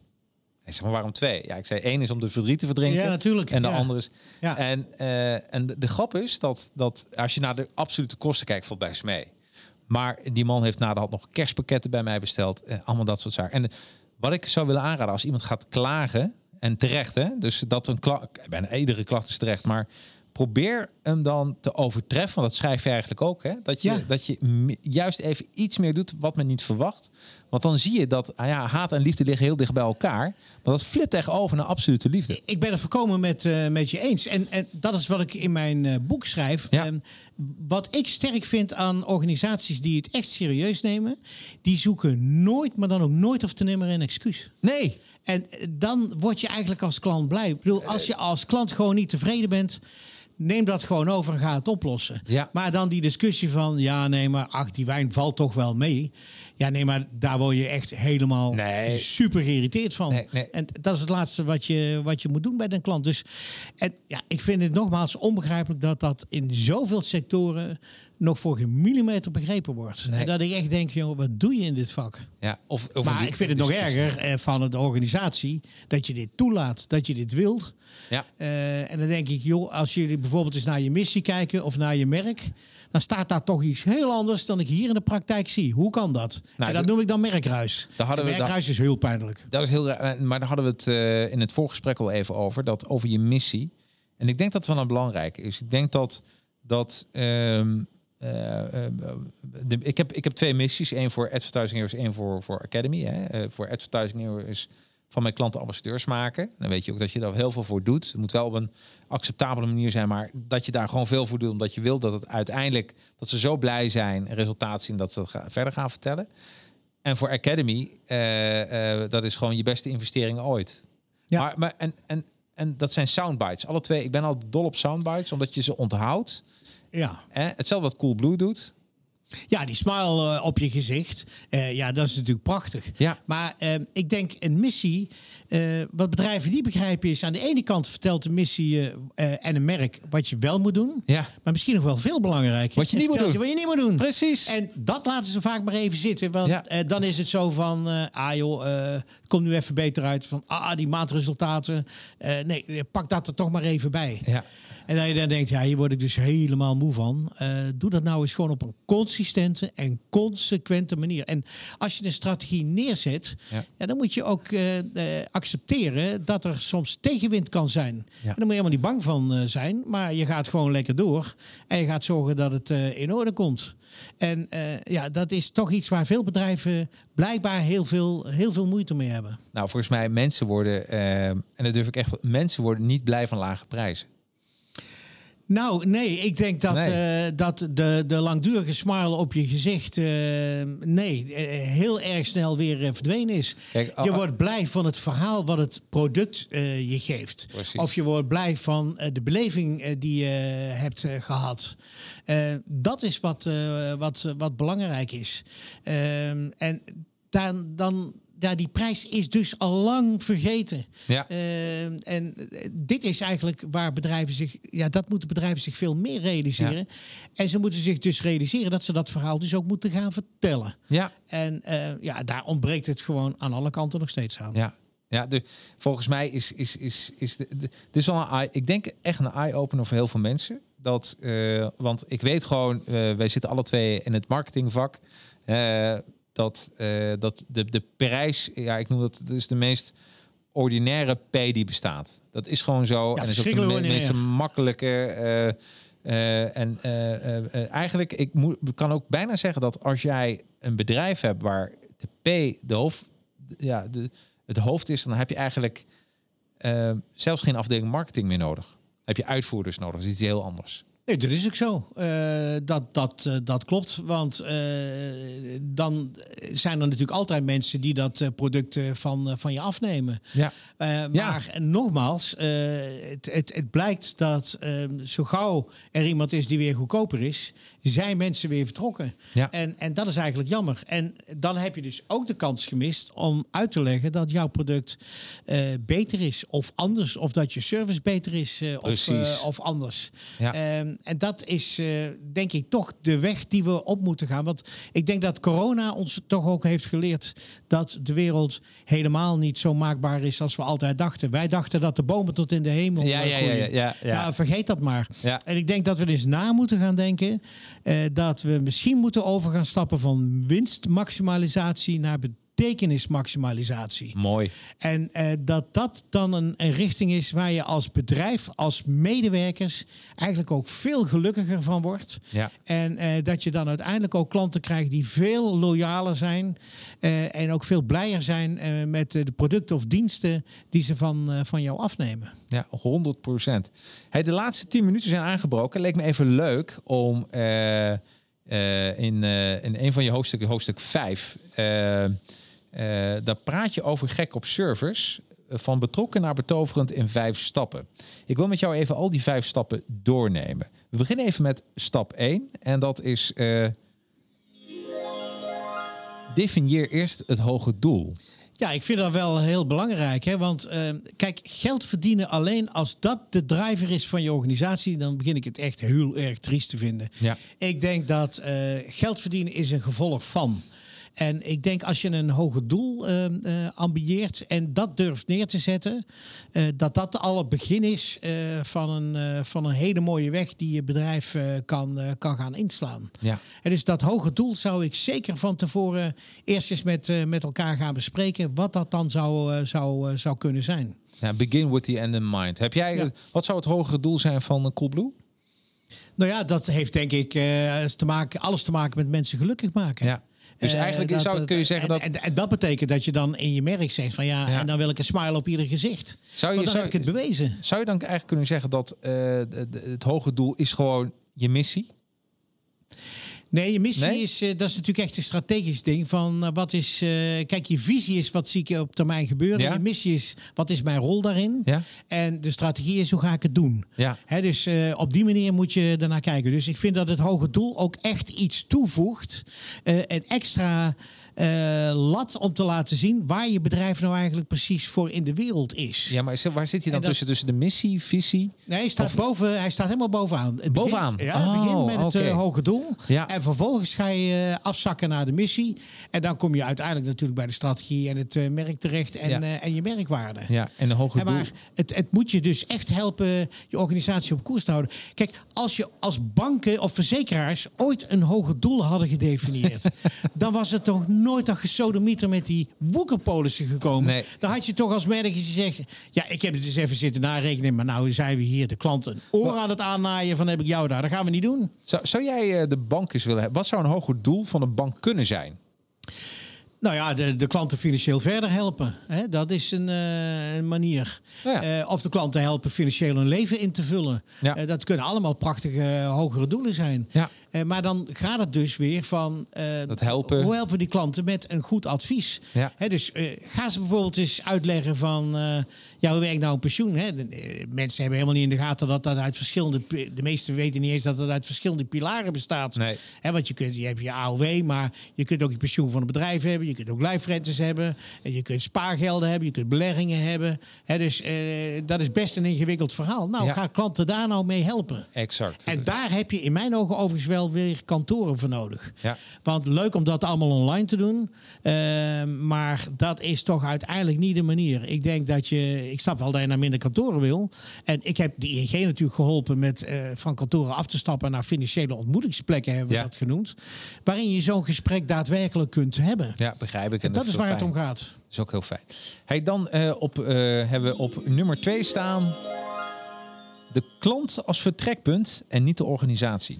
Hij zegt, maar waarom twee? Ja, ik zei, één is om de verdriet te verdrinken. Ja, natuurlijk, En de ja. andere is... Ja. En, eh, en de, de grap is dat, dat als je naar de absolute kosten kijkt, valt best mee. Maar die man heeft na de hand nog kerstpakketten bij mij besteld. Eh, allemaal dat soort zaken. En wat ik zou willen aanraden als iemand gaat klagen En terecht, hè? Dus dat een klacht, bijna iedere klacht is terecht, maar probeer hem dan te overtreffen. Want dat schrijf je eigenlijk ook. Hè? Dat, je, dat je juist even iets meer doet wat men niet verwacht. Want dan zie je dat ah ja, haat en liefde liggen heel dicht bij elkaar. Maar dat flipt echt over naar absolute liefde. Ik ben het voorkomen met, uh, met je eens. En, en dat is wat ik in mijn uh, boek schrijf. Ja. Um, wat ik sterk vind aan organisaties die het echt serieus nemen... die zoeken nooit, maar dan ook nooit of te nimmer een excuus. Nee. En eh, dan word je eigenlijk als klant blij. Ik bedoel, als je als klant gewoon niet tevreden bent neem dat gewoon over en ga het oplossen. Ja. Maar dan die discussie van, ja, nee, maar ach, die wijn valt toch wel mee. Ja, nee, maar daar word je echt helemaal nee. super geïrriteerd van. Nee, nee. En dat is het laatste wat je, wat je moet doen bij een klant. Dus en, ja, ik vind het nogmaals onbegrijpelijk dat dat in zoveel sectoren nog voor geen millimeter begrepen wordt. En dat ik echt denk, joh, wat doe je in dit vak? Ja, of, of maar ik vind het nog erger eh, van de organisatie dat je dit toelaat, dat je dit wilt. Ja. Uh, en dan denk ik, joh, als jullie bijvoorbeeld eens naar je missie kijken of naar je merk, dan staat daar toch iets heel anders dan ik hier in de praktijk zie. Hoe kan dat? Nou, en dat noem ik dan merkruis. Daar hadden we, merkruis is heel pijnlijk. Dat is heel, maar daar hadden we het uh, in het voorgesprek al even over, dat over je missie. En ik denk dat het wel een belangrijk is. Ik denk dat dat um, uh, de, ik, heb, ik heb twee missies. één voor Advertising Heroes, één voor, voor Academy. Hè. Uh, voor Advertising is van mijn klanten ambassadeurs maken. Dan weet je ook dat je daar heel veel voor doet. Het moet wel op een acceptabele manier zijn, maar dat je daar gewoon veel voor doet, omdat je wilt dat het uiteindelijk dat ze zo blij zijn, resultaat zien dat ze dat verder gaan vertellen. En voor Academy, uh, uh, dat is gewoon je beste investering ooit. Ja. Maar, maar en, en, en dat zijn soundbites. Alle twee. Ik ben al dol op soundbites, omdat je ze onthoudt. Ja. Eh, hetzelfde wat Coolblue doet. Ja, die smile uh, op je gezicht. Uh, ja, dat is natuurlijk prachtig. Ja. Maar uh, ik denk een missie. wat bedrijven niet begrijpen is... aan de ene kant vertelt de missie en een merk... wat je wel moet doen. Ja. Maar misschien nog wel veel belangrijker... wat je niet moet doen. Je wat je niet moet doen. Precies. En dat laten ze vaak maar even zitten. Want ja. dan is het zo van... ah joh, kom nu even beter uit. Van ah, die maandresultaten. nee, pak dat er toch maar even bij. Ja. En dat je dan denkt, ja, hier word ik dus helemaal moe van. Uh, doe dat nou eens gewoon op een consistente en consequente manier. En als je een strategie neerzet, ja. ja dan moet je ook uh, uh, accepteren dat er soms tegenwind kan zijn. Ja. En daar moet je helemaal niet bang van zijn. Maar je gaat gewoon lekker door. En je gaat zorgen dat het in orde komt. En ja, dat is toch iets waar veel bedrijven blijkbaar heel veel, heel veel moeite mee hebben. Nou, volgens mij mensen worden, en dat durf ik echt, mensen worden niet blij van lage prijzen. Nou, nee, ik denk dat, nee. uh, dat de, de langdurige smile op je gezicht, uh, nee, uh, heel erg snel weer verdwenen is. Kijk, je wordt blij van het verhaal wat het product je geeft. Precies. Of je wordt blij van de beleving die je hebt gehad. dat is wat, wat, wat belangrijk is. en dan, dan ja, die prijs is dus al lang vergeten. Ja. Uh, en dit is eigenlijk waar bedrijven zich, ja, dat moeten bedrijven zich veel meer realiseren. Ja. En ze moeten zich dus realiseren dat ze dat verhaal dus ook moeten gaan vertellen. Ja. En uh, ja, daar ontbreekt het gewoon aan alle kanten nog steeds aan. Ja. Ja, de, volgens mij is, is, is, is de, de, dit is wel een eye, ik denk echt een eye-opener voor heel veel mensen. Dat, uh, want ik weet gewoon, wij zitten alle twee in het marketingvak dat, uh, dat de, de prijs, ja, ik noem dat, is de meest ordinaire P die bestaat. Dat is gewoon zo. Ja, en is ook de me meest makkelijke. Uh, uh, en eigenlijk, ik moet, kan ook bijna zeggen dat als jij een bedrijf hebt waar de P de hoofd, ja, de, het hoofd is, dan heb je eigenlijk zelfs geen afdeling marketing meer nodig. heb je uitvoerders nodig. Dat is iets heel anders. Nee, dat is ook zo. Uh, dat, dat, uh, dat klopt. Want uh, dan zijn er natuurlijk altijd mensen die dat product van, van je afnemen. Ja. maar ja. nogmaals, het, het, het blijkt dat ehm, zo gauw er iemand is die weer goedkoper is, zijn mensen weer vertrokken. Ja. En, en dat is eigenlijk jammer. En dan heb je dus ook de kans gemist om uit te leggen dat jouw product beter is of anders. Of dat je service beter is of, of anders. Ja. Um, en dat is denk ik toch de weg die we op moeten gaan. Want ik denk dat corona ons toch ook heeft geleerd dat de wereld helemaal niet zo maakbaar is als we altijd dachten. Wij dachten dat de bomen tot in de hemel ja, ja, ja, ja, ja, ja. Nou, vergeet dat maar. En ik denk dat we eens na moeten gaan denken dat we misschien moeten over gaan stappen van winstmaximalisatie naar betekenismaximalisatie. Mooi. En uh, dat dat dan een, een, richting is waar je als bedrijf, als medewerkers eigenlijk ook veel gelukkiger van wordt. Ja. En uh, dat je dan uiteindelijk ook klanten krijgt die veel loyaler zijn uh, en ook veel blijer zijn met de producten of diensten die ze van, van jou afnemen. Ja, 100 procent. Hey, de laatste 10 minuten zijn aangebroken. Leek me even leuk om uh, in, uh, in een van je hoofdstukken, hoofdstuk 5, uh, daar praat je over gek op servers. Van betrokken naar betoverend in vijf stappen. Ik wil met jou even al die vijf stappen doornemen. We beginnen even met stap 1. En dat is. definieer eerst het hoge doel. Ja, ik vind dat wel heel belangrijk. Hè? Want uh, kijk, geld verdienen alleen als dat de driver is van je organisatie, dan begin ik het echt heel erg triest te vinden. Ja. Ik denk dat uh, geld verdienen is een gevolg van. En ik denk als je een hoger doel uh, uh, ambieert en dat durft neer te zetten, uh, dat dat al het begin is van, een, van een hele mooie weg die je bedrijf kan, kan gaan inslaan. Ja. En dus dat hoger doel zou ik zeker van tevoren eerst eens met, met elkaar gaan bespreken wat dat dan zou, zou, zou kunnen zijn. Ja, begin with the end in mind. Heb jij, ja. Wat zou het hogere doel zijn van Coolblue? Nou ja, dat heeft denk ik te maken, alles te maken met mensen gelukkig maken. Ja. Dus eigenlijk uh, zou, kun je zeggen dat... En, en, dat betekent dat je dan in je merk zegt van ja, ja. en dan wil ik een smile op ieder gezicht. Zou je, dan zou, heb ik het bewezen. Zou je dan eigenlijk kunnen zeggen dat uh, het hoge doel is gewoon je missie? Nee, je missie is, uh, dat is natuurlijk echt een strategisch ding. Van uh, wat is, uh, kijk, je visie is wat zie ik op termijn gebeuren. Ja. Je missie is wat is mijn rol daarin. Ja. En de strategie is hoe ga ik het doen. Ja. Hè, dus op die manier moet je daarnaar kijken. Dus ik vind dat het hoge doel ook echt iets toevoegt. een extra uh, lat om te laten zien waar je bedrijf nou eigenlijk precies voor in de wereld is. Ja, maar waar zit hij dan dat, tussen? Tussen de missie, visie? Nee, hij staat, of... boven, hij staat helemaal bovenaan. Het bovenaan? Begint, ja, het begint met het uh, hoge doel. Ja. En vervolgens ga je uh, afzakken naar de missie. En dan kom je uiteindelijk natuurlijk bij de strategie en het merk terecht en, ja. en je merkwaarde. Ja, en de hoge doel. Maar het, het moet je dus echt helpen je organisatie op koers te houden. Kijk, als je als banken of verzekeraars ooit een hoger doel hadden gedefinieerd, *laughs* dan was het toch nooit dat gesodemieter met die woekerpolissen gekomen. Nee. Dan had je toch als merk gezegd... ja, ik heb het eens even zitten narekenen... maar nou zijn we hier de klant een oor aan het aannaaien... van heb ik jou daar. Dat gaan we niet doen. Zou, zou jij de bank eens willen hebben? Wat zou een hoger doel van een bank kunnen zijn? Nou ja, de, de klanten financieel verder helpen. Hè? Dat is een, uh, een manier. Ja. Uh, of de klanten helpen financieel hun leven in te vullen. Ja. Uh, dat kunnen allemaal prachtige hogere doelen zijn. Ja. Maar dan gaat het dus weer van... dat helpen. Hoe helpen die klanten met een goed advies? Ja. Hè, dus ga ze bijvoorbeeld eens uitleggen van... ja, hoe werkt nou een pensioen? Hè? De, mensen hebben helemaal niet in de gaten dat dat uit verschillende... De meesten weten niet eens dat het uit verschillende pilaren bestaat. Nee. Hè, want je, kunt, je hebt je AOW, maar je kunt ook je pensioen van een bedrijf hebben. Je kunt ook lijfrentes hebben. En je kunt spaargelden hebben. Je kunt beleggingen hebben. He, dus uh, dat is best een ingewikkeld verhaal. Nou, Ja. ga klanten daar nou mee helpen. Exact. En daar heb je in mijn ogen overigens wel weer kantoren voor nodig. Ja. Want leuk om dat allemaal online te doen. eh, maar dat is toch uiteindelijk niet de manier. Ik denk dat je... Ik snap wel dat je naar minder kantoren wil. En ik heb de ING natuurlijk geholpen met eh, van kantoren af te stappen naar financiële ontmoetingsplekken, hebben we Ja. dat genoemd. Waarin je zo'n gesprek daadwerkelijk kunt hebben. Ja, begrijp ik. En dat is waar het om gaat. Dat is ook heel fijn. Hey, dan eh, op, eh, hebben we op nummer 2 staan de klant als vertrekpunt en niet de organisatie.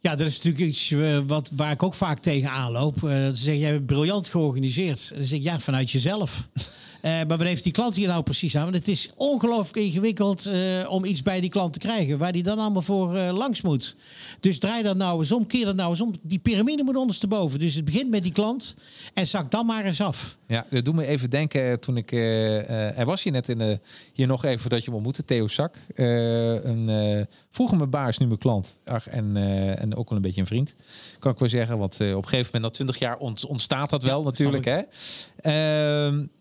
Ja, dat is natuurlijk iets eh, wat, waar ik ook vaak tegen aanloop. Eh, ze zeggen, jij hebt briljant georganiseerd. Dan zeg ik, ja, vanuit jezelf. *laughs* Eh, maar wat heeft die klant hier nou precies aan? Want het is ongelooflijk ingewikkeld eh, om iets bij die klant te krijgen... waar die dan allemaal voor eh, langs moet. Dus draai dat nou eens om, keer dat nou eens om. Die piramide moet ondersteboven. Dus het begint met die klant en zak dan maar eens af. Ja, dat doet me even denken toen ik... er was hier net in de, hier nog even dat je me ontmoette, Theo Zak. Een, vroeger mijn baas, nu mijn klant. Ach, en, en ook wel een beetje een vriend, kan ik wel zeggen. Want op een gegeven moment, na twintig jaar, ont- ontstaat dat wel natuurlijk. Hè?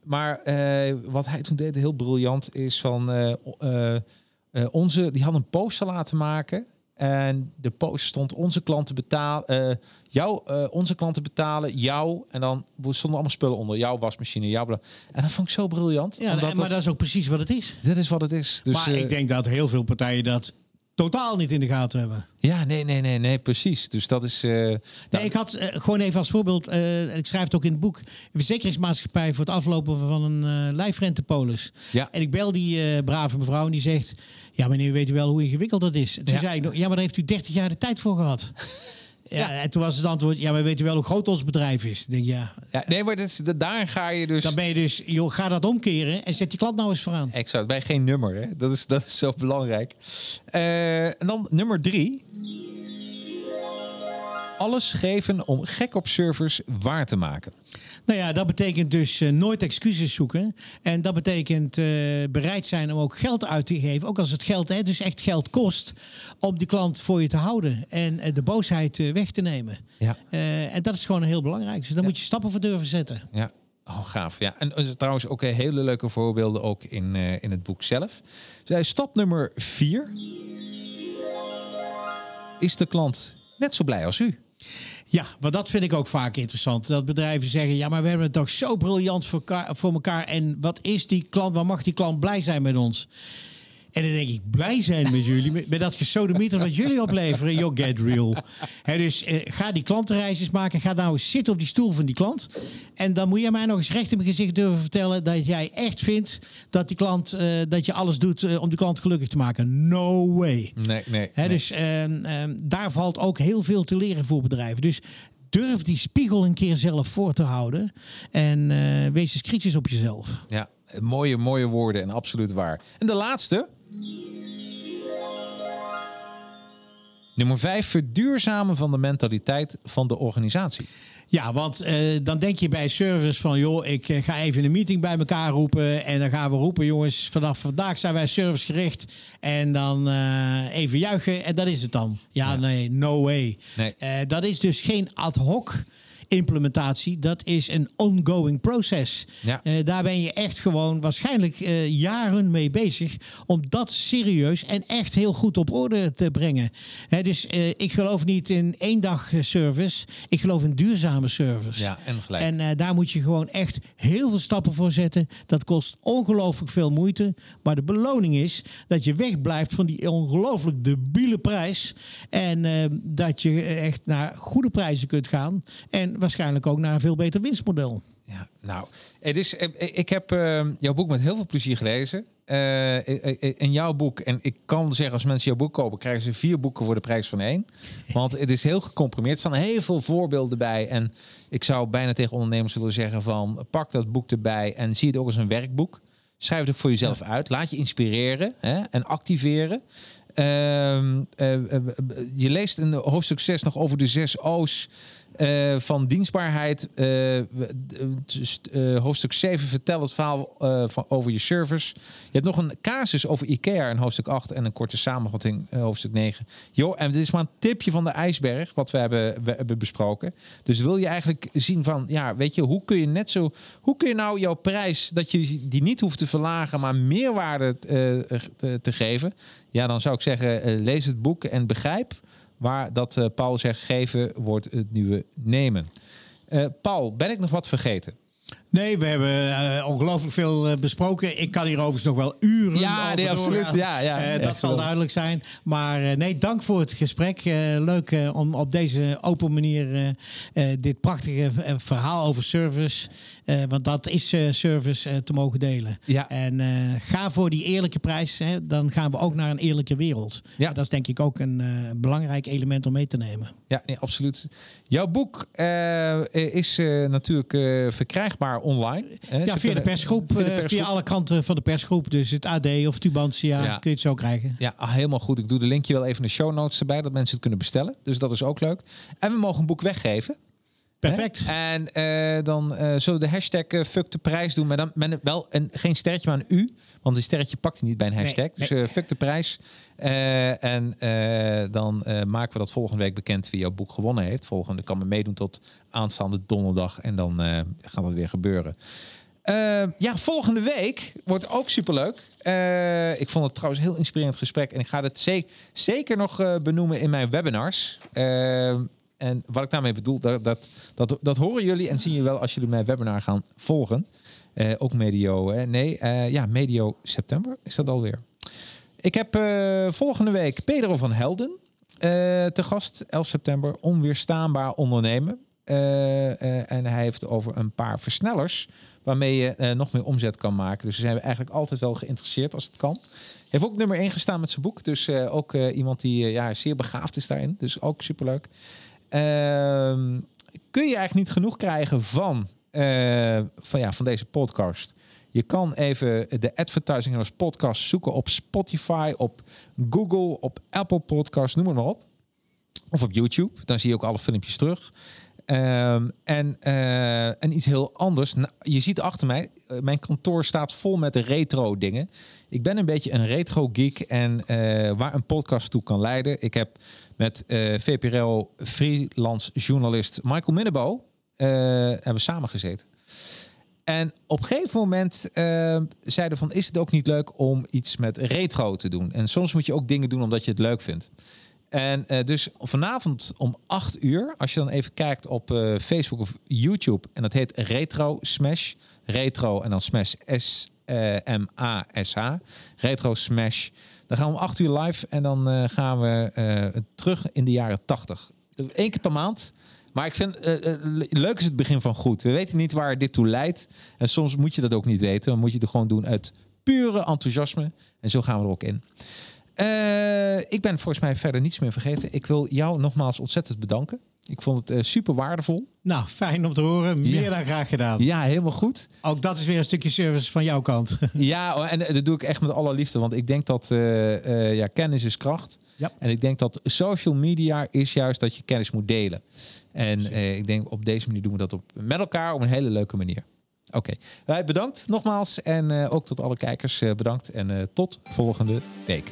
Maar eh, wat hij toen deed, heel briljant, is van... eh, eh, onze, die had een poster laten maken... En de post stond onze klanten betalen, jou, onze klanten betalen jou. En dan stonden allemaal spullen onder. Jouw wasmachine, jouw. bla- En dat vond ik zo briljant. Ja, omdat en, maar dat is ook precies wat het is. dit is wat het is. Dus, maar ik denk dat heel veel partijen dat totaal niet in de gaten hebben. Ja, nee, nee, nee, nee, precies. Dus dat is. Uh, nee, nou, ik had uh, gewoon even als voorbeeld, uh, ik schrijf het ook in het boek, een verzekeringsmaatschappij voor het aflopen van een lijfrentepolis. Ja. En ik bel die brave mevrouw en die zegt: Ja, meneer, weet u wel hoe ingewikkeld dat is? Toen ja. zei ik: Ja, maar daar heeft u 30 jaar de tijd voor gehad. *laughs* Ja, en toen was het antwoord, ja, maar weet u wel hoe groot ons bedrijf is? Ik denk, ja. ja nee, maar dat is, daar ga je dus... Dan ben je dus, joh, ga dat omkeren en zet je klant nou eens vooraan. Exact, bij geen nummer, hè. Dat is, dat is zo belangrijk. Uh, en dan nummer drie. Alles geven om gek op servers waar te maken. Nou ja, dat betekent dus uh, nooit excuses zoeken. En dat betekent uh, bereid zijn om ook geld uit te geven. Ook als het geld hè, dus echt geld kost. Om die klant voor je te houden. En uh, de boosheid weg te nemen. Ja. en dat is gewoon heel belangrijk. Dus daar ja. moet je stappen voor durven zetten. Ja. Oh, gaaf. Ja. En trouwens ook hele leuke voorbeelden ook in, in het boek zelf. Dus, stap nummer vier. Is de klant net zo blij als u? Ja, want dat vind ik ook vaak interessant. Dat bedrijven zeggen, ja, maar we hebben het toch zo briljant voor elkaar. Voor elkaar en wat is die klant, waar mag die klant blij zijn met ons? En dan denk ik, blij zijn met jullie, met, met dat gesodemieter wat jullie opleveren. Yo, get real. He, dus eh, ga die klantenreisjes maken. Ga nou eens zitten op die stoel van die klant. En dan moet je mij nog eens recht in mijn gezicht durven vertellen... dat jij echt vindt dat, die klant, uh, dat je alles doet uh, om die klant gelukkig te maken. No way. Nee, nee. He, nee. Dus daar valt ook heel veel te leren voor bedrijven. Dus durf die spiegel een keer zelf voor te houden. En wees eens kritisch op jezelf. Ja, mooie, mooie woorden en absoluut waar. En de laatste. Nummer vijf, verduurzamen van de mentaliteit van de organisatie. Ja, want uh, dan denk je bij service van, joh, ik uh, ga even een meeting bij elkaar roepen. En dan gaan we roepen, jongens, vanaf vandaag zijn wij servicegericht. En dan uh, even juichen en dat is het dan. Ja, ja. nee, no way. Nee. dat is dus geen ad hoc implementatie, dat is een ongoing proces. Ja. Uh, daar ben je echt gewoon waarschijnlijk uh, jaren mee bezig om dat serieus en echt heel goed op orde te brengen. He, dus uh, ik geloof niet in één dag service, ik geloof in duurzame service. Ja, en gelijk. En daar moet je gewoon echt heel veel stappen voor zetten. Dat kost ongelooflijk veel moeite, maar de beloning is dat je wegblijft van die ongelooflijk debiele prijs en dat je echt naar goede prijzen kunt gaan en waarschijnlijk ook naar een veel beter winstmodel. Ja, nou, het is, ik heb uh, jouw boek met heel veel plezier gelezen. Uh, in jouw boek, en ik kan zeggen, als mensen jouw boek kopen, krijgen ze vier boeken voor de prijs van één. Want het is heel gecomprimeerd. Er staan heel veel voorbeelden bij. En ik zou bijna tegen ondernemers willen zeggen van, pak dat boek erbij en zie het ook als een werkboek. Schrijf het ook voor jezelf ja. uit. Laat je inspireren hè, en activeren. Uh, je leest in hoofdstuk 6 nog over de zes O's. Uh, van dienstbaarheid. Uh, uh, hoofdstuk 7 vertelt het verhaal van, over je servers. Je hebt nog een casus over IKEA in hoofdstuk 8 en een korte samenvatting hoofdstuk 9. Jo, en dit is maar een tipje van de ijsberg wat we hebben, we hebben besproken. Dus wil je eigenlijk zien van, ja, weet je, hoe kun je net zo, hoe kun je nou jouw prijs, dat je die niet hoeft te verlagen, maar meerwaarde te, te geven? Ja, dan zou ik zeggen, lees het boek en begrijp waar dat uh, Paul zegt geven wordt het nieuwe nemen. Uh, Paul, ben ik nog wat vergeten? Nee, we hebben uh, ongelooflijk veel uh, besproken. Ik kan hier overigens nog wel uren ja, over nee, absoluut. Ja, ja, uh, dat zal wel. duidelijk zijn. Maar nee, dank voor het gesprek. leuk om op deze open manier dit prachtige verhaal over service... want dat is service te mogen delen. Ja. En ga voor die eerlijke prijs. Hè, dan gaan we ook naar een eerlijke wereld. Ja. Dat is denk ik ook een belangrijk element om mee te nemen. Ja, nee, absoluut. Jouw boek is natuurlijk verkrijgbaar online. Hè? Ja, via de, persgroep, via, de persgroep. via alle kanten van de persgroep. Dus het AD of Tubantia, ja. kun je het zo krijgen. Ja, ah, helemaal goed. Ik doe de linkje wel even in de show notes erbij, dat mensen het kunnen bestellen. Dus dat is ook leuk. En we mogen een boek weggeven. Perfect. Hè? En uh, dan uh, zullen we de hashtag uh, fuck de prijs doen. Maar dan met wel een, geen sterretje, maar een U. Want een sterretje pakt hij niet bij een hashtag. Nee, dus fuck de prijs. en dan maken we dat volgende week bekend wie jouw boek gewonnen heeft. Volgende kan me meedoen tot aanstaande donderdag. En dan gaat dat weer gebeuren. ja, volgende week wordt ook superleuk. ik vond het trouwens een heel inspirerend gesprek. En ik ga het ze zeker nog benoemen in mijn webinars. En wat ik daarmee bedoel, dat, dat, dat, dat horen jullie en zien jullie wel als jullie mijn webinar gaan volgen. Uh, ook medio, nee, uh, ja, medio september is dat alweer. Ik heb uh, volgende week Pedro van Helden te gast, 11 september. Onweerstaanbaar ondernemen. En hij heeft over een paar versnellers waarmee je nog meer omzet kan maken. Dus we zijn eigenlijk altijd wel geïnteresseerd als het kan. Heeft ook nummer 1 gestaan met zijn boek. Dus ook iemand die ja, zeer begaafd is daarin. Dus ook superleuk. Kun je eigenlijk niet genoeg krijgen van, van, ja, van deze podcast? Je kan even de Advertising Heroes podcast zoeken op Spotify, op Google, op Apple Podcasts, noem maar op. Of op YouTube. Dan zie je ook alle filmpjes terug. Um, en, uh, en iets heel anders. Nou, je ziet achter mij, uh, mijn kantoor staat vol met retro dingen. Ik ben een beetje een retro geek en uh, waar een podcast toe kan leiden. Ik heb met VPRO freelance journalist Michael Minnebo hebben samen gezeten. En op een gegeven moment uh, zeiden van, is het ook niet leuk om iets met retro te doen? En soms moet je ook dingen doen omdat je het leuk vindt. En uh, dus vanavond om 8 uur, als je dan even kijkt op uh, Facebook of YouTube, en dat heet Retro Smash. Retro en dan Smash S-M-A-S-H. Retro Smash. Dan gaan we om 8 uur live en dan gaan we terug in de jaren 80. Eén keer per maand. Maar ik vind leuk is het begin van goed. We weten niet waar dit toe leidt. En soms moet je dat ook niet weten. Dan moet je het gewoon doen uit pure enthousiasme. En zo gaan we er ook in. Uh, ik ben volgens mij verder niets meer vergeten. Ik wil jou nogmaals ontzettend bedanken. Ik vond het uh, super waardevol. Nou, fijn om te horen. Meer ja. dan graag gedaan. Ja, helemaal goed. Ook dat is weer een stukje service van jouw kant. *laughs* ja, oh, en dat doe ik echt met alle liefde. Want ik denk dat uh, ja, kennis is kracht. Ja. En ik denk dat social media is juist dat je kennis moet delen. En ik denk op deze manier doen we dat op, met elkaar op een hele leuke manier. Oké, okay. bedankt nogmaals. En ook tot alle kijkers bedankt. En tot volgende week.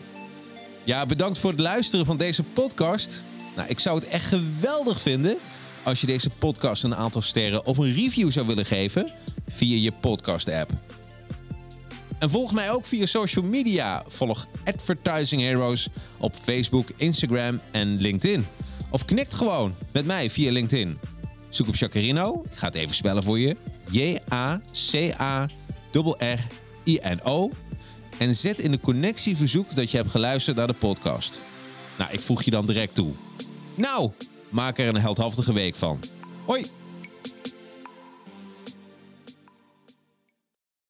Ja, bedankt voor het luisteren van deze podcast. Nou, ik zou het echt geweldig vinden als je deze podcast een aantal sterren of een review zou willen geven via je podcast-app. En volg mij ook via social media. Volg Advertising Heroes op Facebook, Instagram en LinkedIn. Of knikt gewoon met mij via LinkedIn. Zoek op Jacarino. Ik ga het even spellen voor je. J-A-C-A-R-R-I-N-O. En zet in de connectieverzoek dat je hebt geluisterd naar de podcast. Nou, ik voeg je dan direct toe. Nou, maak er een heldhaftige week van. Hoi!